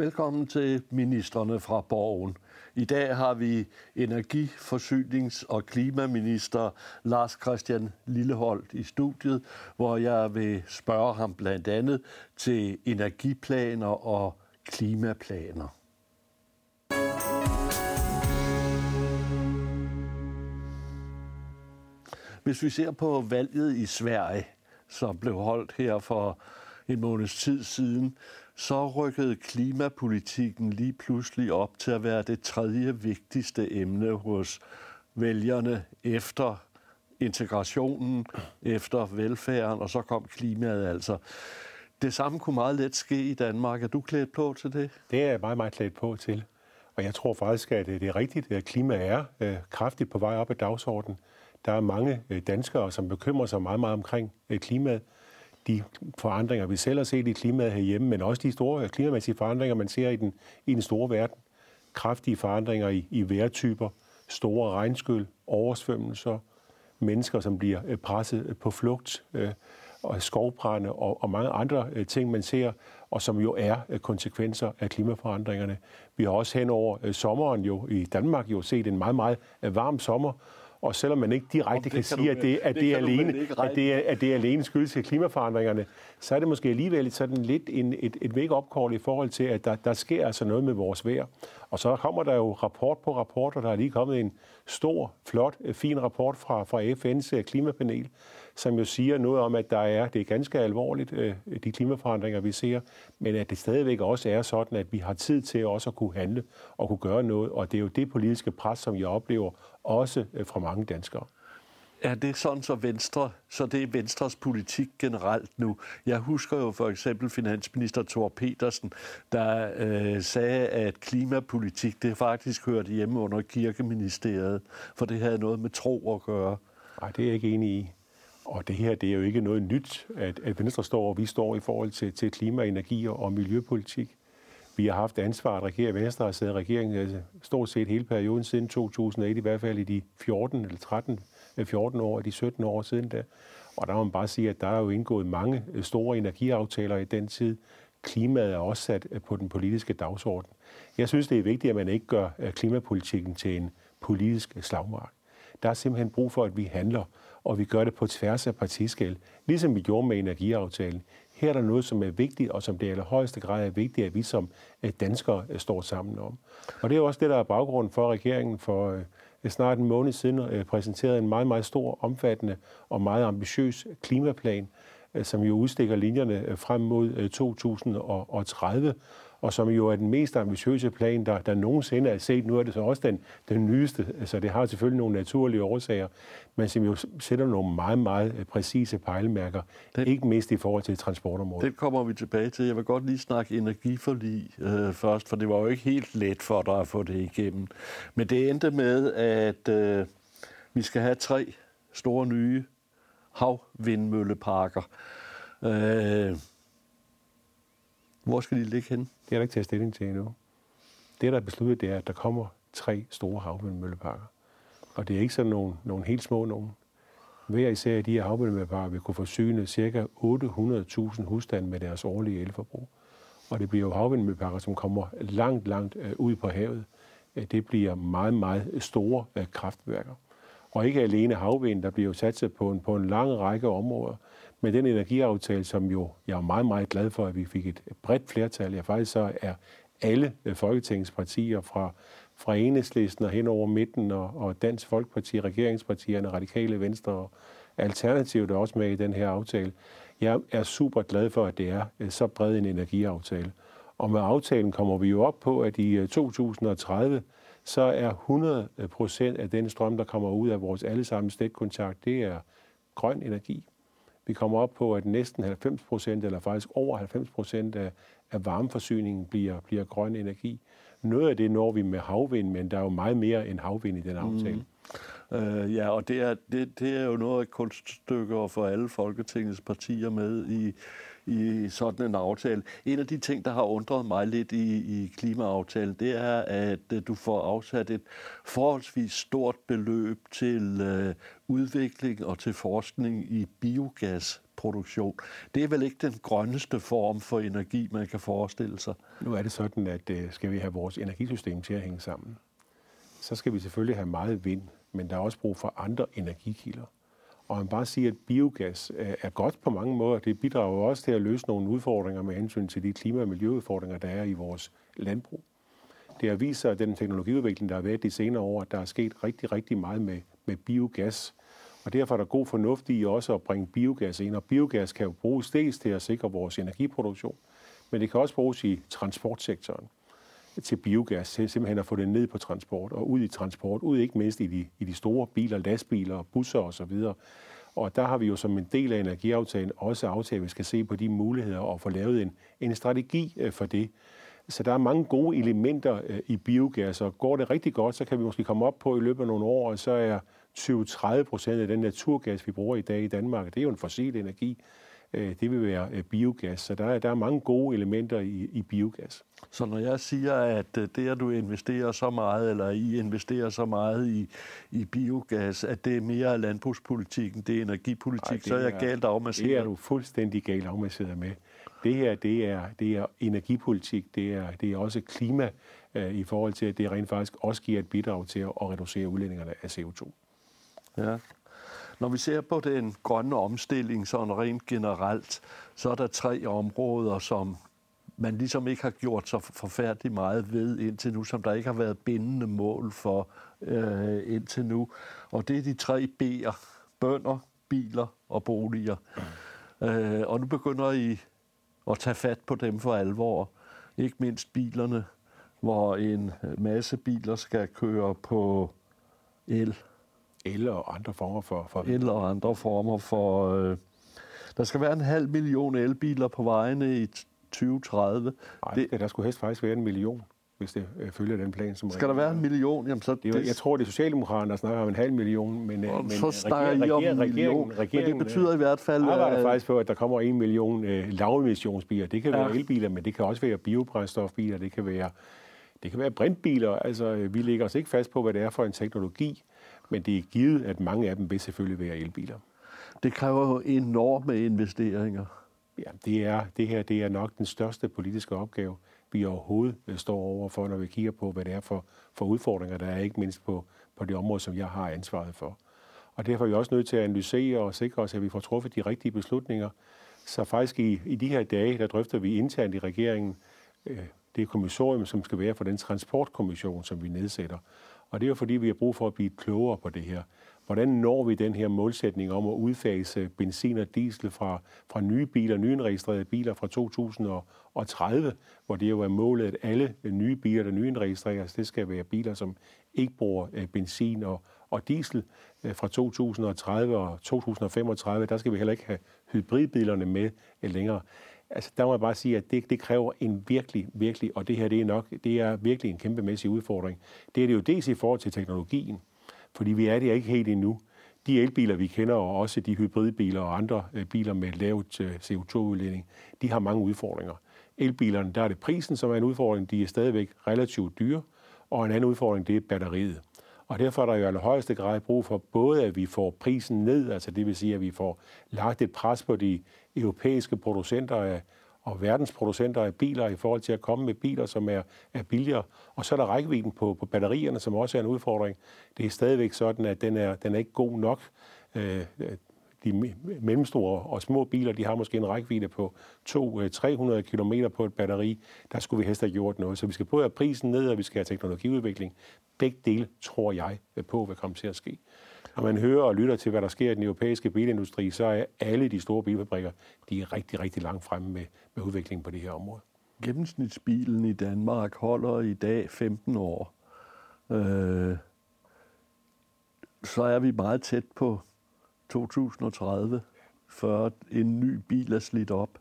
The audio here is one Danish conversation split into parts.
Velkommen til ministerne fra Borgen. I dag har vi energi-, forsynings- og klimaminister Lars Christian Lilleholdt i studiet, hvor jeg vil spørge ham blandt andet til energiplaner og klimaplaner. Hvis vi ser på valget i Sverige, som blev holdt her for en måneds tid siden, så rykkede klimapolitikken lige pludselig op til at være det tredje vigtigste emne hos vælgerne efter integrationen, efter velfærden, og så kom klimaet altså. Det samme kunne meget let ske i Danmark. Er du klædt på til det? Det er jeg meget, meget klædt på til. Og jeg tror faktisk, at øh, det er rigtigt, at klima er øh, kraftigt på vej op ad dagsordenen. Der er mange øh, danskere, som bekymrer sig meget, meget omkring øh, klimaet de forandringer, vi selv har set i klimaet herhjemme, men også de store klimamæssige forandringer, man ser i den, i den store verden. Kraftige forandringer i, i vejrtyper, store regnskyld, oversvømmelser, mennesker, som bliver øh, presset øh, på flugt, øh, og skovbrænde og, og mange andre øh, ting, man ser, og som jo er øh, konsekvenser af klimaforandringerne. Vi har også hen over sommeren jo i Danmark jo set en meget, meget varm sommer, og selvom man ikke direkte kan, kan sige, at det, at det, det, alene, at det, er, at det alene skyldes til klimaforandringerne, så er det måske alligevel sådan lidt en, et, et wake-up call i forhold til, at der, der sker altså noget med vores vejr. Og så kommer der jo rapport på rapport, og der er lige kommet en stor, flot, fin rapport fra, fra FN's øh, klimapanel, som jo siger noget om, at der er, det er ganske alvorligt, øh, de klimaforandringer, vi ser, men at det stadigvæk også er sådan, at vi har tid til også at kunne handle og kunne gøre noget, og det er jo det politiske pres, som jeg oplever også øh, fra mange danskere. Er det sådan, så Venstre, så det er Venstres politik generelt nu? Jeg husker jo for eksempel finansminister Thor Petersen, der øh, sagde, at klimapolitik, det faktisk hørte hjemme under kirkeministeriet, for det havde noget med tro at gøre. Nej, det er jeg ikke enig i. Og det her, det er jo ikke noget nyt, at, at Venstre står, og vi står i forhold til, til klima, energi og miljøpolitik. Vi har haft ansvar at regere. Venstre har siddet i regeringen altså, øh, stort set hele perioden siden 2001, i hvert fald i de 14 eller 13, 14 øh, år, de 17 år siden da. Og der må man bare sige, at der er jo indgået mange øh, store energiaftaler i den tid. Klimaet er også sat på den politiske dagsorden. Jeg synes, det er vigtigt, at man ikke gør klimapolitikken til en politisk slagmark. Der er simpelthen brug for, at vi handler, og vi gør det på tværs af partiskæld, ligesom vi gjorde med energiaftalen. Her er der noget, som er vigtigt, og som det i allerhøjeste grad er vigtigt, at vi som øh, danskere øh, står sammen om. Og det er også det, der er baggrunden for, at regeringen for øh, snart en måned siden præsenterede en meget, meget stor, omfattende og meget ambitiøs klimaplan, som jo udstikker linjerne frem mod 2030, og som jo er den mest ambitiøse plan, der, der nogensinde er set. Nu er det så også den, den nyeste, så det har selvfølgelig nogle naturlige årsager, men som jo sætter nogle meget, meget øh, præcise pejlemærker, den, ikke mindst i forhold til transportområdet. Det kommer vi tilbage til. Jeg vil godt lige snakke energiforlig øh, først, for det var jo ikke helt let for dig at få det igennem. Men det endte med, at øh, vi skal have tre store nye havvindmølleparker. Øh, hvor skal de ligge hen? Det er der ikke taget stilling til endnu. Det, der er besluttet, det er, at der kommer tre store havvindmølleparker. Og det er ikke sådan nogle, nogle helt små nogen. Hver især af de her havvindmølleparker vil kunne forsyne ca. 800.000 husstande med deres årlige elforbrug. Og det bliver jo havvindmølleparker, som kommer langt, langt øh, ud på havet. Øh, det bliver meget, meget store øh, kraftværker. Og ikke alene havvind, der bliver jo satset på en, på en lang række områder med den energiaftale, som jo jeg er meget, meget glad for, at vi fik et bredt flertal. Jeg faktisk så er alle øh, Folketingets partier fra, fra enhedslisten og hen over midten og, og Dansk Folkeparti, regeringspartierne, Radikale Venstre og Alternativet er også med i den her aftale. Jeg er super glad for, at det er øh, så bred en energiaftale. Og med aftalen kommer vi jo op på, at i øh, 2030, så er 100 procent af den strøm, der kommer ud af vores allesammen stikkontakt, det er grøn energi. Vi kommer op på, at næsten 90 procent, eller faktisk over 90 procent af, af varmeforsyningen bliver, bliver grøn energi. Noget af det når vi med havvind, men der er jo meget mere end havvind i den aftale. Mm. Øh, ja, og det er, det, det er jo noget af kunststykker for alle Folketingets partier med i, i sådan en aftale. En af de ting, der har undret mig lidt i, i klimaaftalen, det er, at øh, du får afsat et forholdsvis stort beløb til øh, udvikling og til forskning i biogas biogasproduktion. Det er vel ikke den grønneste form for energi, man kan forestille sig. Nu er det sådan, at øh, skal vi have vores energisystem til at hænge sammen, så skal vi selvfølgelig have meget vind, men der er også brug for andre energikilder. Og man bare siger, at biogas er godt på mange måder. Det bidrager også til at løse nogle udfordringer med hensyn til de klima- og miljøudfordringer, der er i vores landbrug. Det har vist sig, at den teknologiudvikling, der har været de senere år, at der er sket rigtig, rigtig meget med, med biogas. Og derfor er der god fornuft i også at bringe biogas ind. Og biogas kan jo bruges dels til at sikre vores energiproduktion, men det kan også bruges i transportsektoren til biogas, til simpelthen at få det ned på transport og ud i transport, ud ikke mindst i de, i de store biler, lastbiler, busser osv. Og der har vi jo som en del af energiaftalen også aftalt, at vi skal se på de muligheder og få lavet en, en strategi øh, for det. Så der er mange gode elementer øh, i biogas, og går det rigtig godt, så kan vi måske komme op på i løbet af nogle år, og så er 20-30 procent af den naturgas, vi bruger i dag i Danmark, det er jo en fossil energi, det vil være øh, biogas. Så der er, der er mange gode elementer i, i biogas. Så når jeg siger, at det, at du investerer så meget, eller I investerer så meget i, i biogas, at det er mere landbrugspolitikken, det er energipolitik, Ej, det så er jeg galt afmasseret. Det er du fuldstændig galt afmasseret med. Det her, det er, det er energipolitik, det er, det er også klima øh, i forhold til, at det rent faktisk også giver et bidrag til at, at reducere udledningerne af CO2. Ja. Når vi ser på den grønne omstilling sådan rent generelt, så er der tre områder, som man ligesom ikke har gjort så forfærdeligt meget ved indtil nu, som der ikke har været bindende mål for øh, indtil nu. Og det er de tre B'er. Bønder, biler og boliger. Mm. Øh, og nu begynder I at tage fat på dem for alvor. Ikke mindst bilerne, hvor en masse biler skal køre på el. El og andre former for... for... El og andre former for... Øh, der skal være en halv million elbiler på vejene i 2030. Nej, det, der skulle helst faktisk være en million hvis det øh, følger den plan, som... Skal der være en million? Jamen, så det, det, jeg tror, det er Socialdemokraterne, der snakker om en halv million, men, øh, men så snakker I om en million. men det betyder i hvert fald... Jeg arbejder øh, faktisk på, at der kommer en million øh, lavemissionsbiler. Det kan ja. være elbiler, men det kan også være biobrændstofbiler, det kan være, det kan være brintbiler. Altså, øh, vi lægger os ikke fast på, hvad det er for en teknologi, men det er givet, at mange af dem vil selvfølgelig være elbiler. Det kræver jo enorme investeringer. Ja, det, er, det her det er nok den største politiske opgave, vi overhovedet øh, står overfor, når vi kigger på, hvad det er for, for udfordringer, der er ikke mindst på, på det område, som jeg har ansvaret for. Og derfor er vi også nødt til at analysere og sikre os, at vi får truffet de rigtige beslutninger. Så faktisk i, i de her dage, der drøfter vi internt i regeringen øh, det kommissorium, som skal være for den transportkommission, som vi nedsætter. Og det er jo fordi, vi har brug for at blive klogere på det her. Hvordan når vi den her målsætning om at udfase benzin og diesel fra, fra nye biler, nyindregistrerede biler fra 2030, hvor det jo er målet, at alle nye biler, der nyindregistreres, det skal være biler, som ikke bruger øh, benzin og, og diesel øh, fra 2030 og 2035. Der skal vi heller ikke have hybridbilerne med øh, længere. Altså, der må jeg bare sige, at det, det kræver en virkelig, virkelig, og det her det er nok, det er virkelig en kæmpemæssig udfordring. Det er det jo dels i forhold til teknologien, fordi vi er det ikke helt endnu. De elbiler, vi kender, og også de hybridbiler og andre øh, biler med lavt øh, CO2-udledning, de har mange udfordringer. Elbilerne, der er det prisen, som er en udfordring. De er stadigvæk relativt dyre. Og en anden udfordring, det er batteriet. Og derfor er der jo i allerhøjeste grad brug for både, at vi får prisen ned, altså det vil sige, at vi får lagt et pres på de europæiske producenter af, og verdensproducenter af biler i forhold til at komme med biler, som er, er billigere. Og så er der rækkevidden på, på batterierne, som også er en udfordring. Det er stadigvæk sådan, at den er, den er ikke god nok. Øh, de mellemstore og små biler, de har måske en rækkevidde på 200-300 øh, km på et batteri. Der skulle vi helst have gjort noget. Så vi skal både have prisen ned, og vi skal have teknologiudvikling. Begge dele tror jeg på, hvad kommer til at ske. Når man hører og lytter til, hvad der sker i den europæiske bilindustri, så er alle de store bilfabrikker, de er rigtig, rigtig langt fremme med, med udviklingen på det her område. Gennemsnitsbilen i Danmark holder i dag 15 år. Øh, så er vi meget tæt på 2030, før en ny bil er slidt op.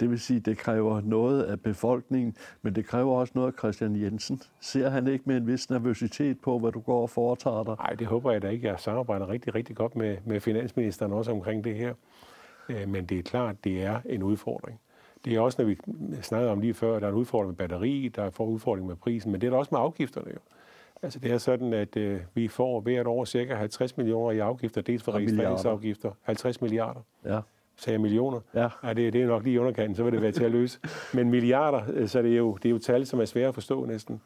Det vil sige, at det kræver noget af befolkningen, men det kræver også noget af Christian Jensen. Ser han ikke med en vis nervøsitet på, hvad du går og foretager dig? Nej, det håber jeg da ikke. Jeg samarbejder rigtig, rigtig godt med, med finansministeren også omkring det her. Øh, men det er klart, det er en udfordring. Det er også, når vi snakkede om lige før, der er en udfordring med batteri, der er en udfordring med prisen, men det er der også med afgifterne jo. Altså det er sådan, at øh, vi får hvert år cirka 50 millioner i afgifter, dels for registreringsafgifter, 50 milliarder. Ja. Sagde jeg millioner? Ja. ja det, det er nok lige i underkanten, så vil det være til at løse. Men milliarder, øh, så det er jo, det er jo tal, som er svære at forstå næsten.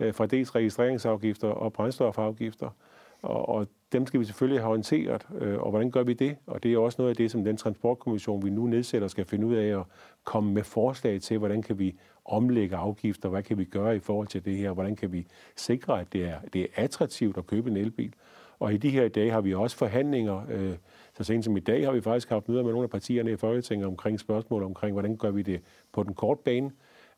Øh, fra dels registreringsafgifter og brændstofafgifter. Og, og dem skal vi selvfølgelig have håndteret, øh, og hvordan gør vi det? Og det er også noget af det, som den transportkommission, vi nu nedsætter, skal finde ud af at komme med forslag til, hvordan kan vi omlægge afgifter, hvad kan vi gøre i forhold til det her, hvordan kan vi sikre, at det er, det er attraktivt at købe en elbil. Og i de her dage har vi også forhandlinger. Øh, så sent som i dag har vi faktisk haft møder med nogle af partierne i Folketinget omkring spørgsmål omkring, hvordan gør vi det på den korte bane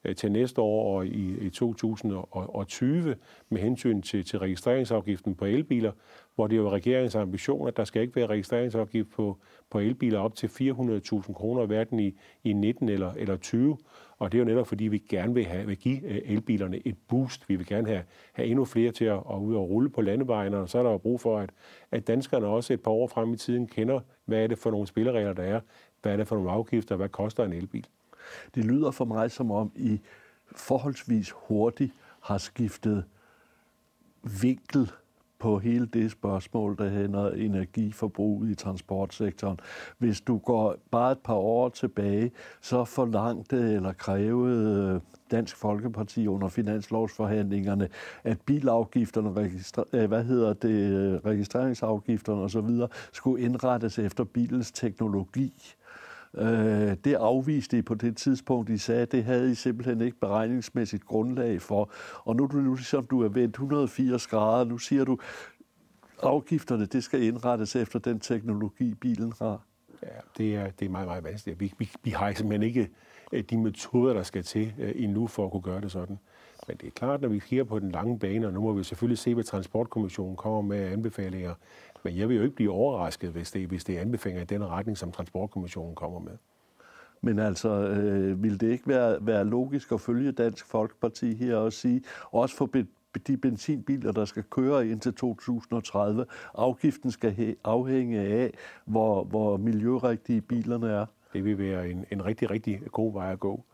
øh, til næste år og i, i 2020 med hensyn til, til registreringsafgiften på elbiler, hvor det er jo regeringens ambition, at der skal ikke være registreringsafgift på, på elbiler op til 400.000 kroner, hverken i, i 19 eller, eller 20. Og det er jo netop, fordi vi gerne vil, have, vil give øh, elbilerne et boost. Vi vil gerne have, have endnu flere til at, at ud og rulle på landevejene, og så er der jo brug for, at, at danskerne også et par år frem i tiden kender, hvad er det for nogle spilleregler, der er, hvad er det for nogle afgifter, hvad koster en elbil. Det lyder for mig som om, I forholdsvis hurtigt har skiftet vinkel på hele det spørgsmål, der hænder energiforbruget i transportsektoren. Hvis du går bare et par år tilbage, så forlangte eller krævede Dansk Folkeparti under finanslovsforhandlingerne, at bilafgifterne, registre, øh, hvad hedder det, øh, registreringsafgifterne osv. skulle indrettes efter bilens teknologi. Øh, det afviste I på det tidspunkt. I sagde, at det havde I simpelthen ikke beregningsmæssigt grundlag for. Og nu, nu ligesom du er vendt 180 grader, nu siger du, afgifterne det skal indrettes efter den teknologi, bilen har. Ja, det er, det er meget, meget vanskeligt. Vi, vi, vi har simpelthen ikke øh, de metoder, der skal til øh, endnu for at kunne gøre det sådan. Men det er klart, når vi kigger på den lange bane, og nu må vi selvfølgelig se, hvad Transportkommissionen kommer med anbefalinger, men jeg vil jo ikke blive overrasket, hvis det, hvis det er anbefalinger i den retning, som Transportkommissionen kommer med. Men altså, øh, vil det ikke være, være logisk at følge Dansk Folkeparti her og sige, også for de benzinbiler, der skal køre indtil 2030, afgiften skal afhænge af, hvor, hvor miljørigtige bilerne er? Det vil være en, en rigtig, rigtig god vej at gå.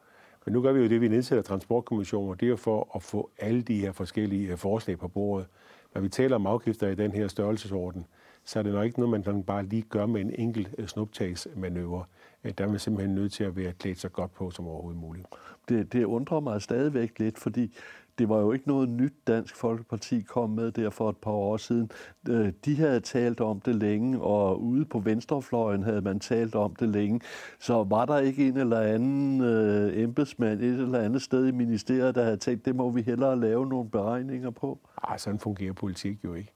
Men nu gør vi jo det, vi nedsætter transportkommissioner, det er for at få alle de her forskellige øh, forslag på bordet. Når vi taler om afgifter i den her størrelsesorden, så er det nok ikke noget, man bare lige gør med en enkelt øh, snuptagsmanøvre. Øh, der er man simpelthen nødt til at være klædt så godt på som overhovedet muligt. Det, det undrer mig stadigvæk lidt, fordi det var jo ikke noget nyt, Dansk Folkeparti kom med der for et par år siden. Øh, de havde talt om det længe, og ude på venstrefløjen havde man talt om det længe. Så var der ikke en eller anden øh, embedsmand et eller andet sted i ministeriet, der havde tænkt, det må vi hellere lave nogle beregninger på? Ej, sådan fungerer politik jo ikke.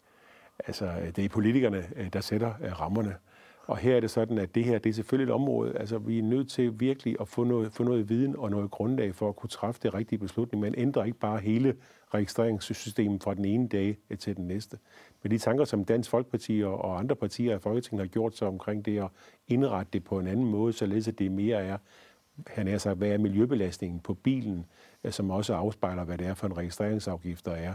Altså, det er politikerne, øh, der sætter øh, rammerne. Og her er det sådan, at det her det er selvfølgelig et område, altså vi er nødt til virkelig at få noget, få noget viden og noget grundlag for at kunne træffe det rigtige beslutning. Man ændrer ikke bare hele registreringssystemet fra den ene dag øh, til den næste. Men de tanker, som Dansk Folkeparti og andre partier i Folketinget har gjort sig omkring det at indrette det på en anden måde, således at det mere er, han er sagt, hvad er miljøbelastningen på bilen, øh, som også afspejler, hvad det er for en registreringsafgift, der er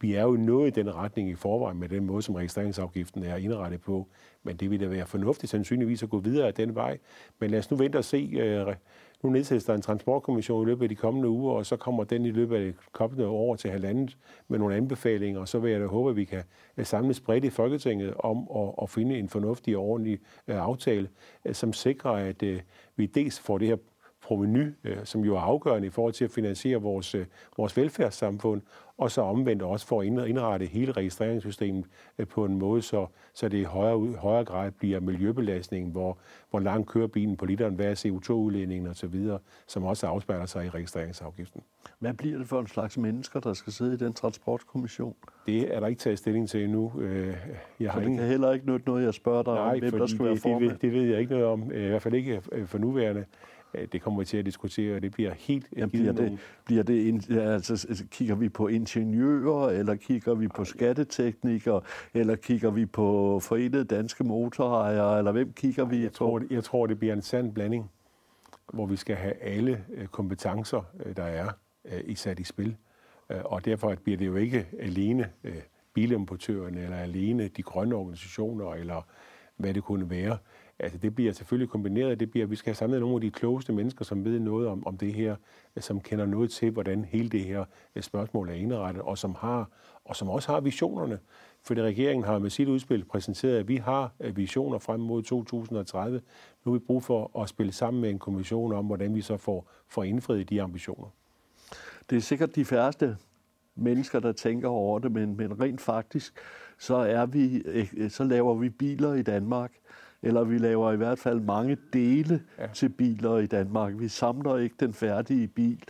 vi er jo nået i den retning i forvejen med den måde, som registreringsafgiften er indrettet på. Men det vil da være fornuftigt sandsynligvis at gå videre af den vej. Men lad os nu vente og se. Øh, nu nedsættes der en transportkommission i løbet af de kommende uger, og så kommer den i løbet af det kommende år til halvandet med nogle anbefalinger, og så vil jeg da håbe, at vi kan øh, samles bredt i Folketinget om at, at finde en fornuftig og ordentlig øh, aftale, som sikrer, at vi dels får det her proveny, som jo er afgørende i forhold til at finansiere vores, vores velfærdssamfund, og så omvendt også for at indrette hele registreringssystemet øh, på en måde, så, så det i højere, højere grad bliver miljøbelastningen, hvor, hvor langt kører bilen på literen, hvad er CO2-udledningen osv., som også afspejler sig i registreringsafgiften. Hvad bliver det for en slags mennesker, der skal sidde i den transportkommission? Det er der ikke taget stilling til endnu. Øh, jeg har så det ingen... kan heller ikke nytte noget, jeg spørger dig Nej, om, hvem der skal det, være det, det ved jeg ikke noget om, i hvert fald ikke for nuværende. Øh, det kommer vi til at diskutere, og det bliver helt ja, bliver det, bliver det altså, kigger vi på ingeniører, eller kigger vi på skatteteknikere, eller kigger vi på forenede danske motorejere, eller hvem kigger vi jeg på? Tror, jeg tror, det bliver en sand blanding, hvor vi skal have alle øh, kompetencer, øh, der er i sat i spil. Og derfor bliver det jo ikke alene bilimportørerne, eller alene de grønne organisationer, eller hvad det kunne være. Altså, det bliver selvfølgelig kombineret. Det bliver, vi skal have samlet nogle af de klogeste mennesker, som ved noget om, om det her, øh, som kender noget til, hvordan hele det her øh, spørgsmål er indrettet, og som har og som også har visionerne. Fordi regeringen har med sit udspil præsenteret, at vi har øh, visioner frem mod 2030. Nu har vi brug for at spille sammen med en kommission om, hvordan vi så får, får indfriet de ambitioner. Det er sikkert de færreste mennesker, der tænker over det, men, men rent faktisk, så, er vi, så laver vi biler i Danmark, eller vi laver i hvert fald mange dele ja. til biler i Danmark. Vi samler ikke den færdige bil,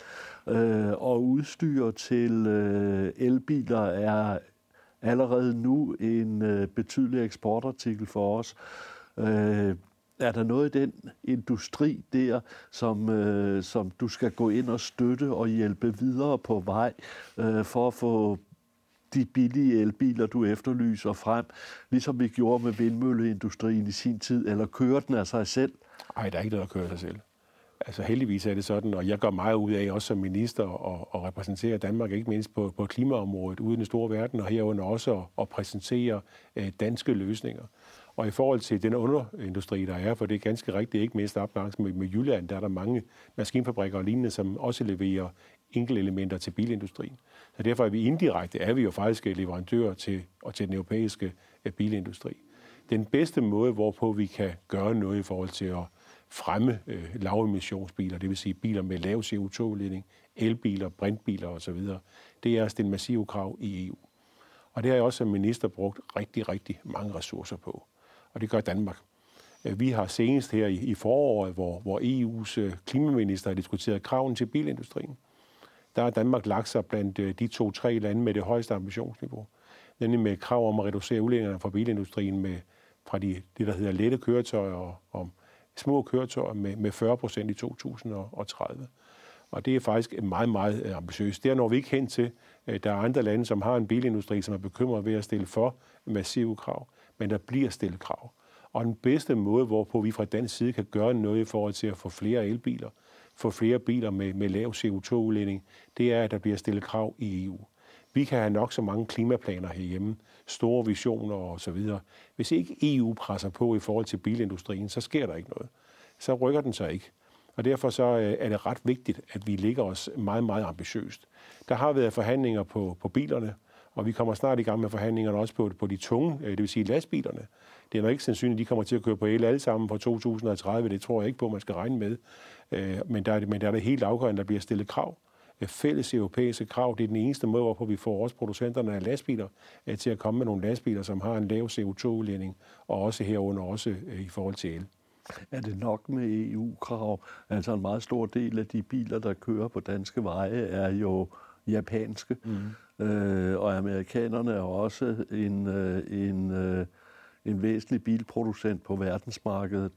øh, og udstyr til øh, elbiler er allerede nu en øh, betydelig eksportartikel for os. Øh, er der noget i den industri der, som, øh, som du skal gå ind og støtte og hjælpe videre på vej øh, for at få de billige elbiler, du efterlyser frem, ligesom vi gjorde med vindmølleindustrien i sin tid, eller kører den af sig selv? Nej, der er ikke noget, der kører sig selv. Altså heldigvis er det sådan, og jeg gør meget ud af, også som minister, at, at repræsentere Danmark, ikke mindst på, på klimaområdet ude i den store verden, og herunder også at, at præsentere øh, danske løsninger. Og i forhold til den underindustri, der er, for det er ganske rigtigt, ikke mindst op med, med Jylland, der er der mange maskinfabrikker og lignende, som også leverer enkelte elementer til bilindustrien. Så derfor er vi indirekte, er vi jo faktisk leverandør til, og til den europæiske øh, bilindustri. Den bedste måde, hvorpå vi kan gøre noget i forhold til at fremme øh, lavemissionsbiler, det vil sige biler med lav CO2-udledning, elbiler, brintbiler osv., det er at stille massive krav i EU. Og det har jeg også som minister brugt rigtig, rigtig mange ressourcer på. Og det gør Danmark. Øh, vi har senest her i foråret, hvor, hvor EU's øh, klimaminister har diskuteret kraven til bilindustrien, der har Danmark lagt sig blandt øh, de to-tre lande med det højeste ambitionsniveau. Nemlig med krav om at reducere udledningerne fra bilindustrien med, fra de, det, der hedder lette køretøjer og, og små køretøjer med, med 40 procent i 2030. Og det er faktisk meget, meget øh, ambitiøst. Der når vi ikke hen til. Øh, der er andre lande, som har en bilindustri, som er bekymret ved at stille for massive krav, men der bliver stillet krav. Og den bedste måde, hvorpå vi fra dansk side kan gøre noget i forhold til at få flere elbiler, få flere biler med, med lav CO2-udledning, det er, at der bliver stillet krav i EU. Vi kan have nok så mange klimaplaner herhjemme, store visioner osv. Hvis ikke EU presser på i forhold til bilindustrien, så sker der ikke noget. Så rykker den sig ikke. Og derfor så øh, er det ret vigtigt, at vi ligger os meget, meget ambitiøst. Der har været forhandlinger på, på bilerne, og vi kommer snart i gang med forhandlingerne også på, på de tunge, øh, det vil sige lastbilerne. Det er nok ikke sandsynligt, at de kommer til at køre på el alle sammen på 2030. Det tror jeg ikke på, man skal regne med. Øh, men der er men der er det helt afgørende, at der bliver stillet krav fælles europæiske krav. Det er den eneste måde, hvorpå vi får også producenterne af lastbiler øh, til at komme med nogle lastbiler, som har en lav CO2-udledning, og også herunder også øh, i forhold til el. Er det nok med EU-krav? Altså en meget stor del af de biler, der kører på danske veje, er jo japanske. Mm. Øh, og amerikanerne er også en, en, en væsentlig bilproducent på verdensmarkedet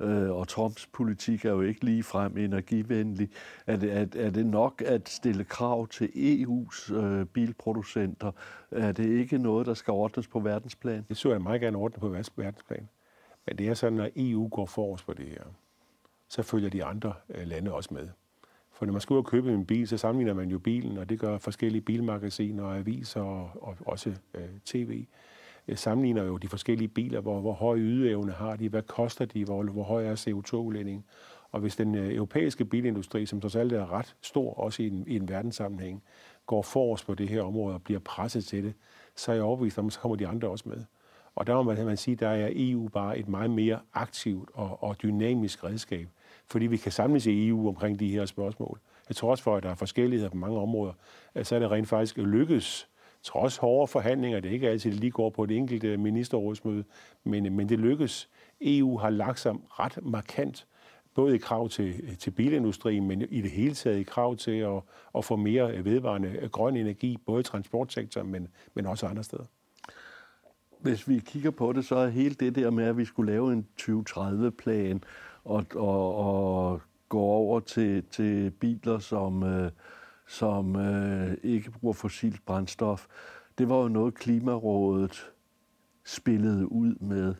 øh, og Trumps politik er jo ikke lige frem energivenlig. Er det, er, er det nok at stille krav til EU's øh, bilproducenter? Er det ikke noget, der skal ordnes på verdensplan? Det så jeg meget gerne ordne på verdensplan. Men det er sådan, at EU går forrest på det her, så følger de andre øh, lande også med. For når man skal ud og købe en bil, så sammenligner man jo bilen, og det gør forskellige bilmagasiner og aviser og, og også øh, tv. Jeg sammenligner jo de forskellige biler, hvor, hvor høj ydeevne har de, hvad koster de, hvor, hvor høj er CO2-udledningen. Og hvis den øh, europæiske bilindustri, som trods alt er ret stor, også i en, i en verdenssammenhæng, går forrest på det her område og bliver presset til det, så er jeg overbevist om, så kommer de andre også med. Og der må man, man sige, der er EU bare et meget mere aktivt og, og dynamisk redskab, fordi vi kan samles i EU omkring de her spørgsmål. Jeg tror også for, at der er forskelligheder på mange områder, øh, så er det rent faktisk lykkes trods hårde forhandlinger, det er ikke altid, det lige går på et enkelt øh, ministerrådsmøde, men, øh, men det lykkes. EU har lagt sig ret markant, både i krav til, øh, til bilindustrien, men i det hele taget i krav til at, at få mere vedvarende grøn energi, både i transportsektoren, men, men også andre steder. Hvis vi kigger på det, så er hele det der med, at vi skulle lave en 2030-plan og, og, og gå over til, til biler, som... Øh, som øh, ikke bruger fossilt brændstof. Det var jo noget, Klimarådet spillede ud med.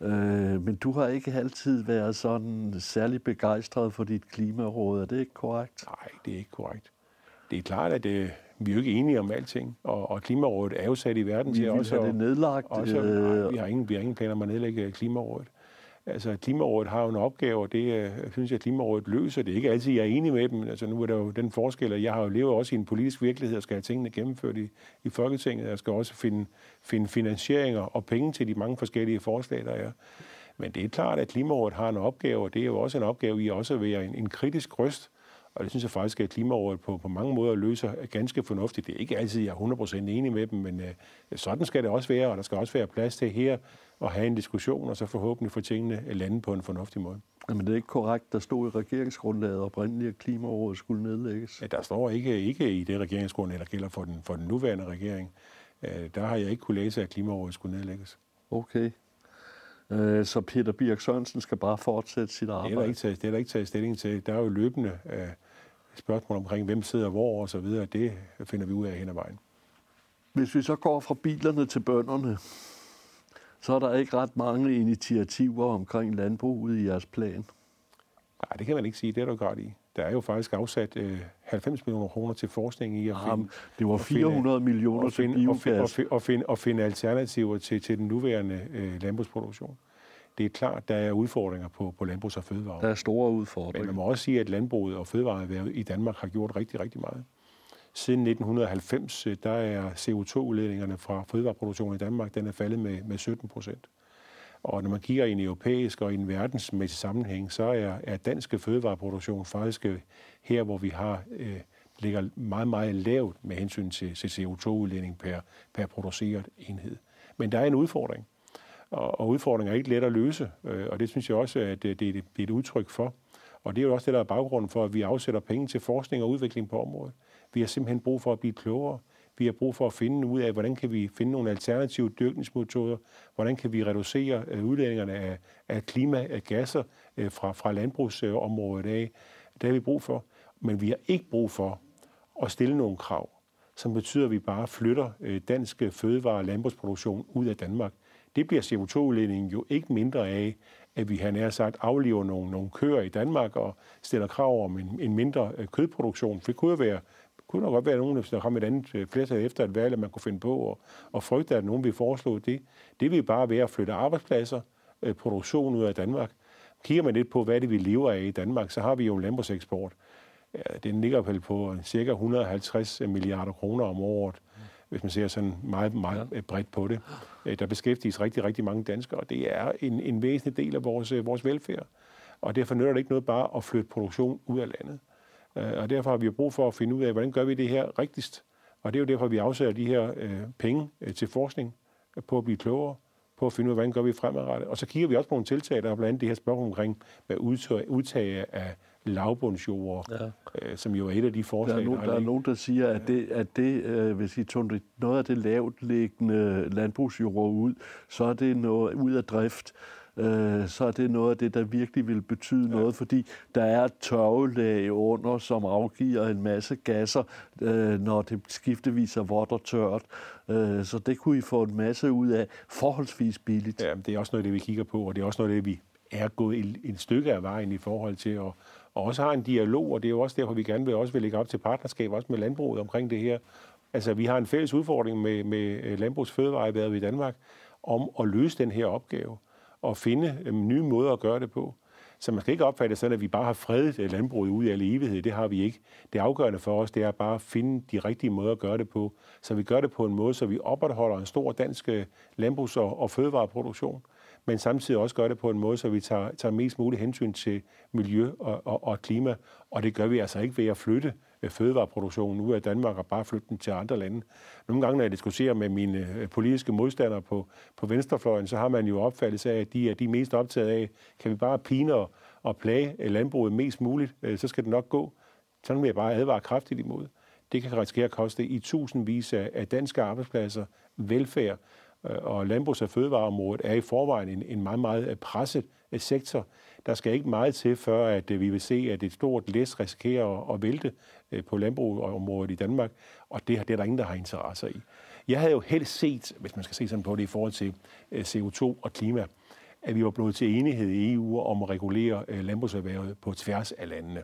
Øh, men du har ikke altid været sådan særlig begejstret for dit klimaråd. Er det ikke korrekt? Nej, det er ikke korrekt. Det er klart, at det, øh, vi er jo ikke enige om alting, og, og Klimarådet er jo sat i verden til vi også... Vi det nedlagt. Også, øh, nej, vi har, ingen, vi har ingen planer om at nedlægge Klimarådet. Altså, Klimarådet har jo en opgave, og det øh, synes jeg, at Klimarådet løser. Det er ikke altid, jeg er enig med dem. Altså, nu er der jo den forskel, at jeg har jo levet også i en politisk virkelighed, og skal have tingene gennemført i, i Folketinget. Jeg skal også finde, finde finansieringer og penge til de mange forskellige forslag, der er. Men det er klart, at Klimarådet har en opgave, og det er jo også en opgave i også at være en, en kritisk røst. Og det synes jeg faktisk, at Klimarådet på, på mange måder løser ganske fornuftigt. Det er ikke altid, jeg er 100% enig med dem, men øh, sådan skal det også være, og der skal også være plads til her at have en diskussion, og så forhåbentlig få tingene landet på en fornuftig måde. Men det er ikke korrekt, der stod i regeringsgrundlaget oprindeligt, at Klimarådet skulle nedlægges? Ja, der står ikke, ikke i det regeringsgrundlag, der gælder for den, for den nuværende regering. Øh, der har jeg ikke kunne læse, at Klimarådet skulle nedlægges. Okay. Øh, så Peter Birk Sørensen skal bare fortsætte sit arbejde? Det er der ikke taget, det er der ikke taget stilling til. Der er jo løbende øh, spørgsmål omkring, hvem sidder hvor og så videre. Det finder vi ud af hen ad vejen. Hvis vi så går fra bilerne til bønderne, så er der ikke ret mange initiativer omkring landbruget i jeres plan. Nej, det kan man ikke sige. Det er du godt i. Der er jo faktisk afsat øh, 90 millioner kroner til forskning i at finde... det var 400 finde, millioner til biogas. Og finde, og, finde, og finde alternativer til, til den nuværende øh, landbrugsproduktion. Det er klart, der er udfordringer på, på landbrugs- og fødevare. Der er store udfordringer. Men man må også sige, at landbruget og fødevareerhvervet i Danmark har gjort rigtig, rigtig meget. Siden 1990, øh, der er CO2-udledningerne fra fødevareproduktionen i Danmark, den er faldet med, med 17 procent. Og når man kigger i en europæisk og i en verdensmæssig sammenhæng, så er, er danske fødevareproduktion faktisk øh, her, hvor vi har øh, ligger meget, meget lavt med hensyn til, til CO2-udledning per, per produceret enhed. Men der er en udfordring, og, og er ikke let at løse, øh, og det synes jeg også, at øh, det, det, det er et udtryk for. Og det er jo også det, der er baggrunden for, at vi afsætter penge til forskning og udvikling på området. Vi har simpelthen brug for at blive klogere. Vi har brug for at finde ud af, hvordan kan vi finde nogle alternative dyrkningsmetoder, hvordan kan vi reducere øh, udledningerne af, af klima, af gasser fra, fra landbrugsområdet af. Det har vi brug for. Men vi har ikke brug for at stille nogle krav, som betyder, at vi bare flytter danske dansk fødevare- og landbrugsproduktion ud af Danmark. Det bliver CO2-udledningen jo ikke mindre af, at vi har nær sagt aflever nogle, nogle køer i Danmark og stiller krav om en, en mindre øh, kødproduktion. For det kunne jo være kunne der godt være nogen, der kom et andet øh, flertal efter et valg, at man kunne finde på og, og frygte, at nogen vil foreslå det. Det vil bare være at flytte arbejdspladser, øh, produktion ud af Danmark. Kigger man lidt på, hvad det vi lever af i Danmark, så har vi jo en landbrugseksport. Ja, den ligger vel på cirka 150 milliarder kroner om året, hvis man ser sådan meget, meget ja. bredt på det. Øh, der beskæftiges rigtig, rigtig mange danskere, og det er en, en væsentlig del af vores, vores velfærd. Og derfor nytter det ikke noget bare at flytte produktion ud af landet. Øh, og derfor har vi brug for at finde ud af, hvordan gør vi det her rigtigst. Og det er jo derfor, vi afsætter de her øh, penge øh, til forskning, øh, på at blive klogere, på at finde ud af, hvordan gør vi fremadrettet. Og så kigger vi også på nogle tiltag, der er blandt andet det her spørgsmål omkring med udtag af lavbundsjord, ja. øh, som jo er et af de forslag, der er, nogen, der, er nogen, der siger, at det, at det øh, hvis I tog noget af det lavt liggende landbrugsjord ud, så er det noget ud af drift øh, så er det noget af det, der virkelig vil betyde ja. noget, fordi der er et tørvelag under, som afgiver en masse gasser, øh, når det skiftevis er vådt og tørt. Øh, så det kunne I få en masse ud af forholdsvis billigt. Ja, det er også noget af det, vi kigger på, og det er også noget af det, vi er gået et, et stykke af vejen i forhold til at og også har en dialog, og det er jo også derfor, vi gerne vil også vil lægge op til partnerskab, også med landbruget omkring det her. Altså, vi har en fælles udfordring med, med øh, landbrugsfødevareerhvervet i Danmark om at løse den her opgave og finde øh, nye måder at gøre det på. Så man skal ikke opfatte det sådan, at vi bare har fredet øh, landbruget ud i al evighed. Det har vi ikke. Det afgørende for os, det er bare at finde de rigtige måder at gøre det på. Så vi gør det på en måde, så vi opretholder en stor dansk øh, landbrugs- og fødevareproduktion, men samtidig også gør det på en måde, så vi tager, tager mest muligt hensyn til miljø og, og, og klima. Og det gør vi altså ikke ved at flytte øh, fødevareproduktionen ud af Danmark og bare flytte den til andre lande. Nogle gange, når jeg diskuterer med mine øh, politiske modstandere på, på venstrefløjen, så har man jo opfattelse af, at de er de mest optaget af, kan vi bare pine og, og plage øh, landbruget mest muligt, så skal det nok gå. Sådan vil jeg bare advare kraftigt imod. Det kan risikere at koste i tusindvis af danske arbejdspladser, velfærd, Øh, og landbrugs- og fødevareområdet er i forvejen en, en meget, meget øh, presset øh, sektor. Der skal ikke meget til, før at vi vil se, at et stort læs risikerer at vælte på landbrugsområdet i Danmark, og det, det er der ingen, der har interesse i. Jeg havde jo helst set, hvis man skal se sådan på det i forhold til CO2 og klima, at vi var blevet til enighed i EU om at regulere landbrugserhvervet på tværs af landene.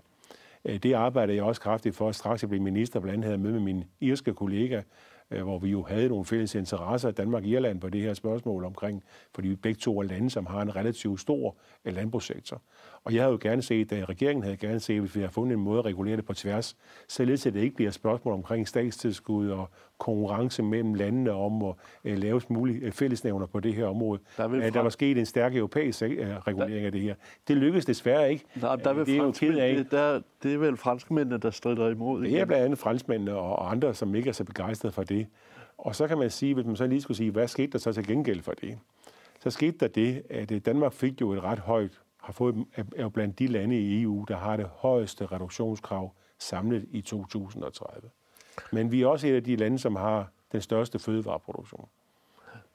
Det arbejder jeg også kraftigt for, straks jeg blev minister, blandt andet havde med min irske kollega, Øh, hvor vi jo havde nogle fælles interesser, Danmark og Irland, på det her spørgsmål omkring, fordi vi begge to er lande, som har en relativt stor landbrugssektor. Og jeg havde jo gerne set, at regeringen havde gerne set, hvis vi har fundet en måde at regulere det på tværs, således at det ikke bliver et spørgsmål omkring statstilskud og konkurrence mellem landene om at uh, lave mulige fællesnævner på det her område. Der, vil der var sket en stærk europæisk uh, regulering der... af det her. Det lykkedes desværre ikke. Nej, der vil det er jo ked af. Det, der, det er vel franskmændene, der strider imod. Det er blandt andet franskmændene og andre, som ikke er så begejstrede for det. Og så kan man sige, hvis man så lige skulle sige, hvad skete der så til gengæld for det? Så skete der det, at Danmark fik jo et ret højt har fået, er jo blandt de lande i EU, der har det højeste reduktionskrav samlet i 2030. Men vi er også et af de lande, som har den største fødevareproduktion.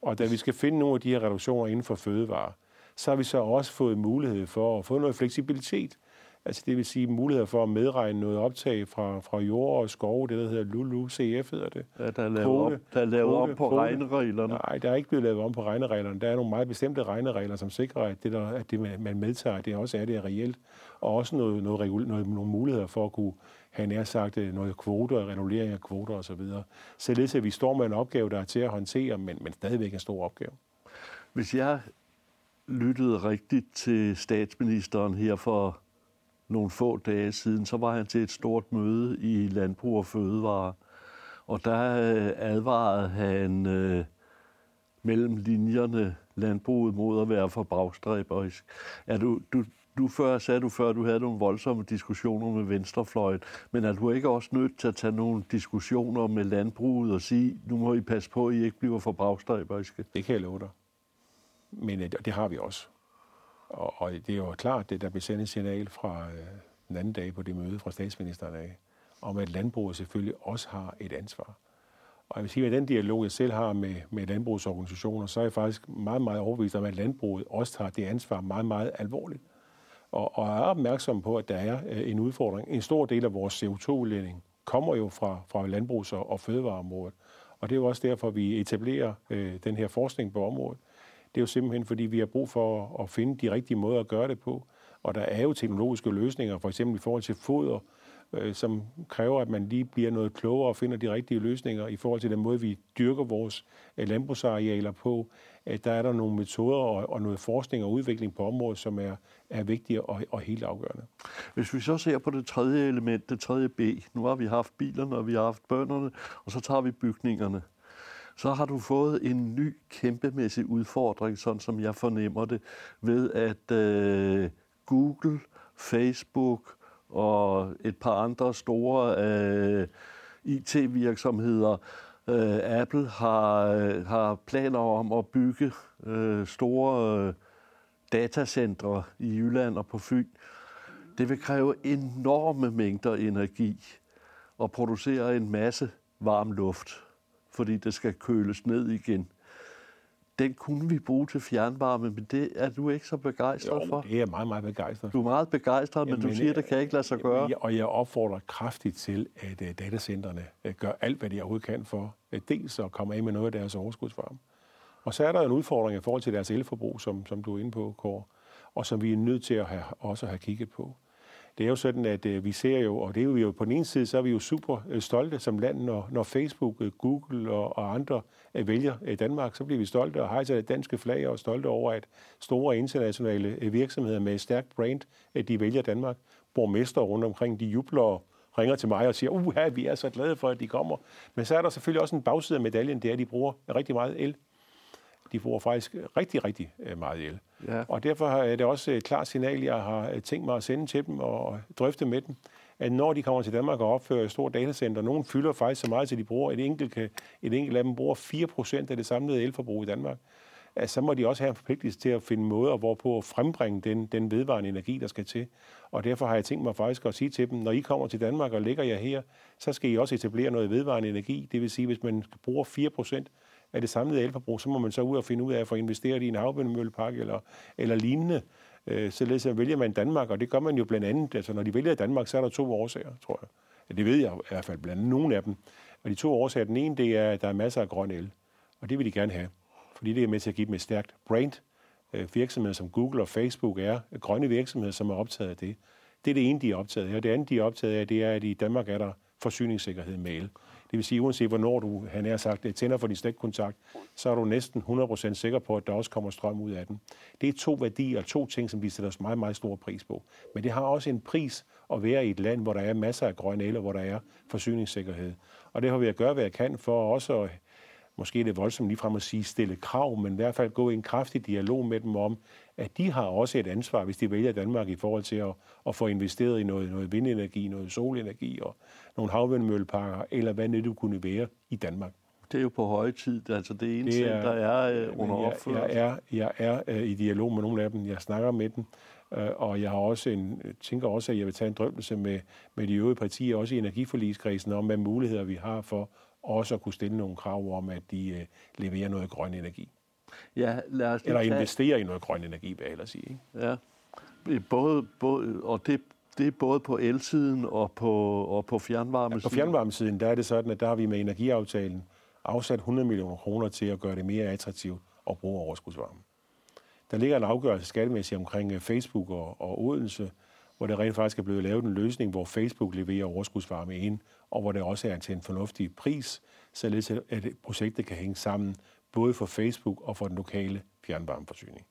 Og da vi skal finde nogle af de her reduktioner inden for fødevare, så har vi så også fået mulighed for at få noget fleksibilitet Altså det vil sige muligheder for at medregne noget optag fra, fra jord og skove, det der hedder LULU, CF hedder det. Ja, der er lavet, op, der er lavet om på kvote. regnereglerne. Nej, der er ikke blevet lavet om på regnereglerne. Der er nogle meget bestemte regneregler, som sikrer, at det, der, at det man medtager, det også er det reelt. Og også noget, noget, noget, nogle muligheder for at kunne have nær sagt øh, noget kvoter, regulering af kvoter osv. Således at vi står med en opgave, der er til at håndtere, men, men stadigvæk en stor opgave. Hvis jeg lyttede rigtigt til statsministeren her for nogle få dage siden, så var han til et stort møde i Landbrug og Fødevare. Og der øh, advarede han øh, mellem linjerne landbruget mod at være for bagstræberisk. Er du, du, du før, sagde du før, du havde nogle voldsomme diskussioner med venstrefløjen, men er du ikke også nødt til at tage nogle diskussioner med landbruget og sige, nu må I passe på, at I ikke bliver for bagstræberiske? Det kan jeg love dig. Men øh, det har vi også. Og, og det er jo klart, det der blev sendt et signal fra øh, den anden dag på det møde fra statsministeren af, om at landbruget selvfølgelig også har et ansvar. Og jeg vil sige, at den dialog, jeg selv har med, med landbrugsorganisationer, så er jeg faktisk meget, meget overbevist om, at landbruget også tager det ansvar meget, meget alvorligt. Og, og er opmærksom på, at der er øh, en udfordring. En stor del af vores CO2-udledning kommer jo fra, fra landbrugs- og, og fødevareområdet. Og det er jo også derfor, vi etablerer øh, den her forskning på området. Det er jo simpelthen, fordi vi har brug for at finde de rigtige måder at gøre det på. Og der er jo teknologiske løsninger, for eksempel i forhold til foder, øh, som kræver, at man lige bliver noget klogere og finder de rigtige løsninger i forhold til den måde, vi dyrker vores øh, landbrugsarealer på. At der er der nogle metoder og, og noget forskning og udvikling på området, som er, er vigtige og, og helt afgørende. Hvis vi så ser på det tredje element, det tredje B, nu har vi haft bilerne, og vi har haft bønderne, og så tager vi bygningerne så har du fået en ny kæmpemæssig udfordring, sådan som jeg fornemmer det, ved at øh, Google, Facebook og et par andre store øh, IT-virksomheder, øh, Apple har, øh, har planer om at bygge øh, store øh, datacentre i Jylland og på Fyn. Det vil kræve enorme mængder energi og producere en masse varm luft fordi det skal køles ned igen. Den kunne vi bruge til fjernvarme, men det er du ikke så begejstret jo, for? det er jeg meget, meget begejstret Du er meget begejstret, men Jamen, du siger, at det kan ikke lade sig gøre. Og jeg opfordrer kraftigt til, at uh, datacentrene uh, gør alt, hvad de overhovedet kan for uh, dels at komme af med noget af deres overskudsvarme. Og så er der en udfordring i forhold til deres elforbrug, som, som du er inde på, Kåre, og som vi er nødt til at have, også have kigget på. Det er jo sådan, at øh, vi ser jo, og det er jo, vi jo på den ene side, så er vi jo super øh, stolte som land, når, når Facebook, øh, Google og, og andre øh, vælger øh, Danmark, så bliver vi stolte og hejser det danske flag og stolte over, at store internationale øh, virksomheder med et stærkt brand, at de vælger Danmark. Borgmester rundt omkring, de jubler og ringer til mig og siger, uha, vi er så glade for, at de kommer. Men så er der selvfølgelig også en bagside af medaljen, det er, at de bruger rigtig meget el. De bruger faktisk rigtig, rigtig øh, meget el. Ja. Og derfor er det også et klart signal, jeg har øh, tænkt mig at sende til dem og drøfte med dem, at når de kommer til Danmark og opfører et stort datacenter, nogen fylder faktisk så meget, at de bruger, et enkelt, kan, et enkelt af dem bruger 4% af det samlede elforbrug i Danmark, at så må de også have en forpligtelse til at finde måder, hvorpå at frembringe den, den vedvarende energi, der skal til. Og derfor har jeg tænkt mig faktisk at sige til dem, når I kommer til Danmark og ligger jer her, så skal I også etablere noget vedvarende energi. Det vil sige, hvis man bruger 4% af det samlede elforbrug, så må man så ud og finde ud af at få investeret i en havvindmøllepark eller, eller lignende. Øh, således at vælger man Danmark, og det gør man jo blandt andet, altså når de vælger Danmark, så er der to årsager, tror jeg. Ja, det ved jeg i hvert fald blandt andet nogle af dem. Og de to årsager, den ene, det er, at der er masser af grøn el, og det vil de gerne have, fordi det er med til at give dem et stærkt brand. Øh, virksomheder som Google og Facebook er grønne virksomheder, som er optaget af det. Det er det ene, de er optaget af. Og det andet, de er optaget af, det er, at i Danmark er der forsyningssikkerhed med el. Det vil sige, uanset hvornår du, han er sagt, tænder for din stikkontakt, så er du næsten 100% sikker på, at der også kommer strøm ud af den. Det er to værdier, to ting, som vi sætter os meget, meget stor pris på. Men det har også en pris at være i et land, hvor der er masser af grøn el, og hvor der er forsyningssikkerhed. Og det har vi at gøre, hvad jeg kan for også at måske er det voldsomt ligefrem at sige stille krav, men i hvert fald gå i en kraftig dialog med dem om, at de har også et ansvar, hvis de vælger Danmark i forhold til at, at få investeret i noget, noget vindenergi, noget solenergi og nogle havvindmølleparker, eller hvad det kunne være i Danmark. Det er jo på høje tid, altså det eneste, det er, der er øh, under opførelse. Jeg, jeg er, jeg er øh, i dialog med nogle af dem, jeg snakker med dem, øh, og jeg har også en, tænker også, at jeg vil tage en drøftelse med, med de øvrige partier, også i energiforligskredsen, om hvad muligheder vi har for også at kunne stille nogle krav om, at de øh, leverer noget grøn energi. Ja, lad os Eller tage... investere i noget grøn energi, vil jeg hellere sige. Ikke? Ja, både, både, og det, det er både på elsiden og på, og på fjernvarmesiden. Ja, på fjernvarmesiden, der er det sådan, at der har vi med energiaftalen afsat 100 millioner kroner til at gøre det mere attraktivt at bruge overskudsvarme. Der ligger en afgørelse skattemæssigt omkring øh, Facebook og, og Odense, hvor der rent faktisk er blevet lavet en løsning, hvor Facebook leverer overskudsvarme ind, og hvor det også er til en fornuftig pris, således at projektet kan hænge sammen, både for Facebook og for den lokale fjernvarmeforsyning.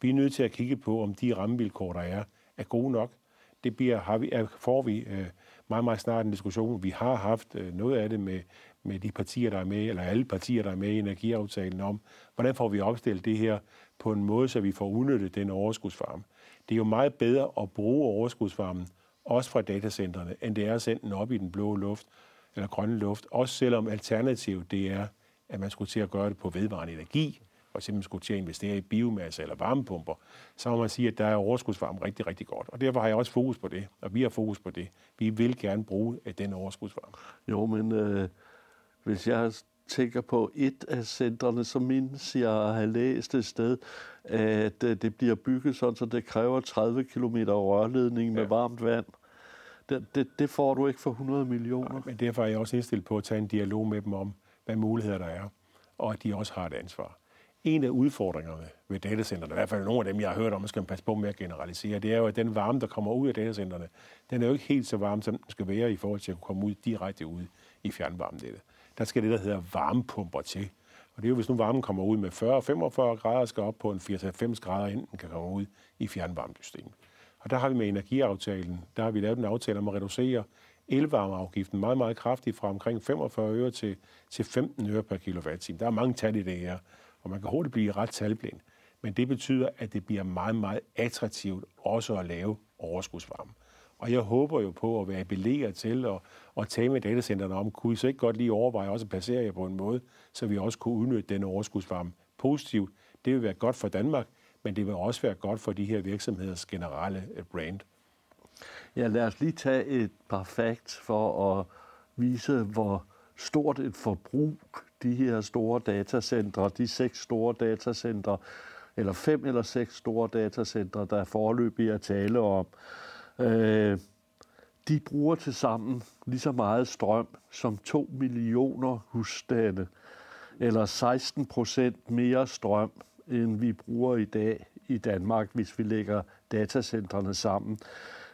Vi er nødt til at kigge på, om de rammevilkår, der er, er gode nok. Det bliver, har vi, er, får vi øh, meget, meget snart en diskussion. Vi har haft øh, noget af det med, med de partier, der er med, eller alle partier, der er med i energiaftalen om, hvordan får vi opstillet det her på en måde, så vi får udnyttet den overskudsvarme. Det er jo meget bedre at bruge overskudsvarmen, også fra datacenterne, end det er at sende den op i den blå luft, eller grønne luft, også selvom alternativet det er, at man skulle til at gøre det på vedvarende energi, for eksempel skulle til at investere i biomasse eller varmepumper, så må man sige, at der er overskudsvarme rigtig, rigtig godt. Og derfor har jeg også fokus på det, og vi har fokus på det. Vi vil gerne bruge den overskudsvarme. Jo, men øh, hvis jeg tænker på et af centrene, så mindes jeg at have læst et sted, at øh, det bliver bygget sådan, så det kræver 30 km rørledning med ja. varmt vand. Det, det, det får du ikke for 100 millioner. Nej, men derfor er jeg også indstillet på at tage en dialog med dem om, hvad muligheder der er, og at de også har et ansvar. En af udfordringerne ved datacenterne, i hvert fald nogle af dem, jeg har hørt om, skal man passe på med at generalisere, det er jo, at den varme, der kommer ud af datacenterne, den er jo ikke helt så varm, som den skal være i forhold til at komme ud direkte ud i fjernvarmenettet der skal det, der hedder varmepumper til. Og det er jo, hvis nu varmen kommer ud med 40-45 grader, skal op på en 80-90 grader, den kan komme ud i fjernvarmesystemet. Og der har vi med energiaftalen, der har vi lavet en aftale om at reducere elvarmeafgiften meget, meget kraftigt fra omkring 45 øre til, til 15 øre per kilowatt-time. Der er mange tal i det her, og man kan hurtigt blive ret talblind. Men det betyder, at det bliver meget, meget attraktivt også at lave overskudsvarme. Og jeg håber jo på at være appelleret til at, at tage med datacenterne om, kunne I så ikke godt lige overveje også at placere jer på en måde, så vi også kunne udnytte den overskudsvarme positivt. Det vil være godt for Danmark, men det vil også være godt for de her virksomheders generelle øh, brand. Ja, lad os lige tage et par facts for at vise, hvor stort et forbrug de her store datacentre, de seks store datacentre, eller fem eller seks store datacentre, der er forløbig tale om, Øh, de bruger til sammen lige så meget strøm som 2 millioner husstande, eller 16 procent mere strøm, end vi bruger i dag i Danmark, hvis vi lægger datacentrene sammen.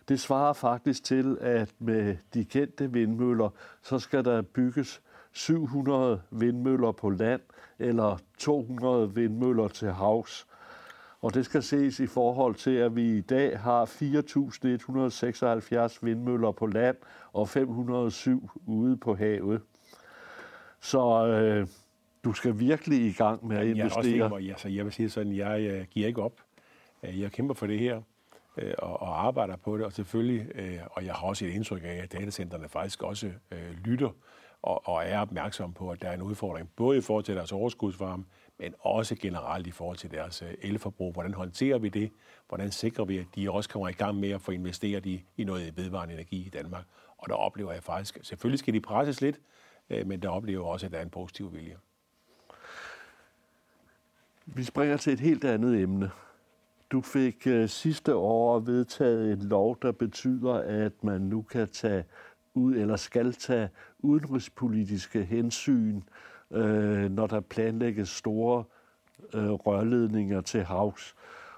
Det svarer faktisk til, at med de kendte vindmøller, så skal der bygges 700 vindmøller på land, eller 200 vindmøller til havs. Og det skal ses i forhold til, at vi i dag har 4.176 vindmøller på land og 507 ude på havet. Så øh, du skal virkelig i gang med at investere. Jeg, også altså, jeg vil sige sådan, jeg, jeg giver ikke op. Øh, jeg kæmper for det her øh, og, og arbejder på det, og selvfølgelig, øh, og jeg har også et indtryk af, at datacenterne faktisk også øh, lytter og, og er opmærksom på, at der er en udfordring, både i forhold til deres overskudsvarme, men også generelt i forhold til deres øh, elforbrug. Hvordan håndterer vi det? Hvordan sikrer vi, at de også kommer i gang med at få investeret i, i noget vedvarende energi i Danmark? Og der oplever jeg faktisk, selvfølgelig skal de presses lidt, øh, men der oplever jeg også, at der er en positiv vilje. Vi springer til et helt andet emne. Du fik øh, sidste år vedtaget en lov, der betyder, at man nu kan tage ud eller skal tage udenrigspolitiske hensyn øh, Øh, når der planlægges store øh, rørledninger til havs.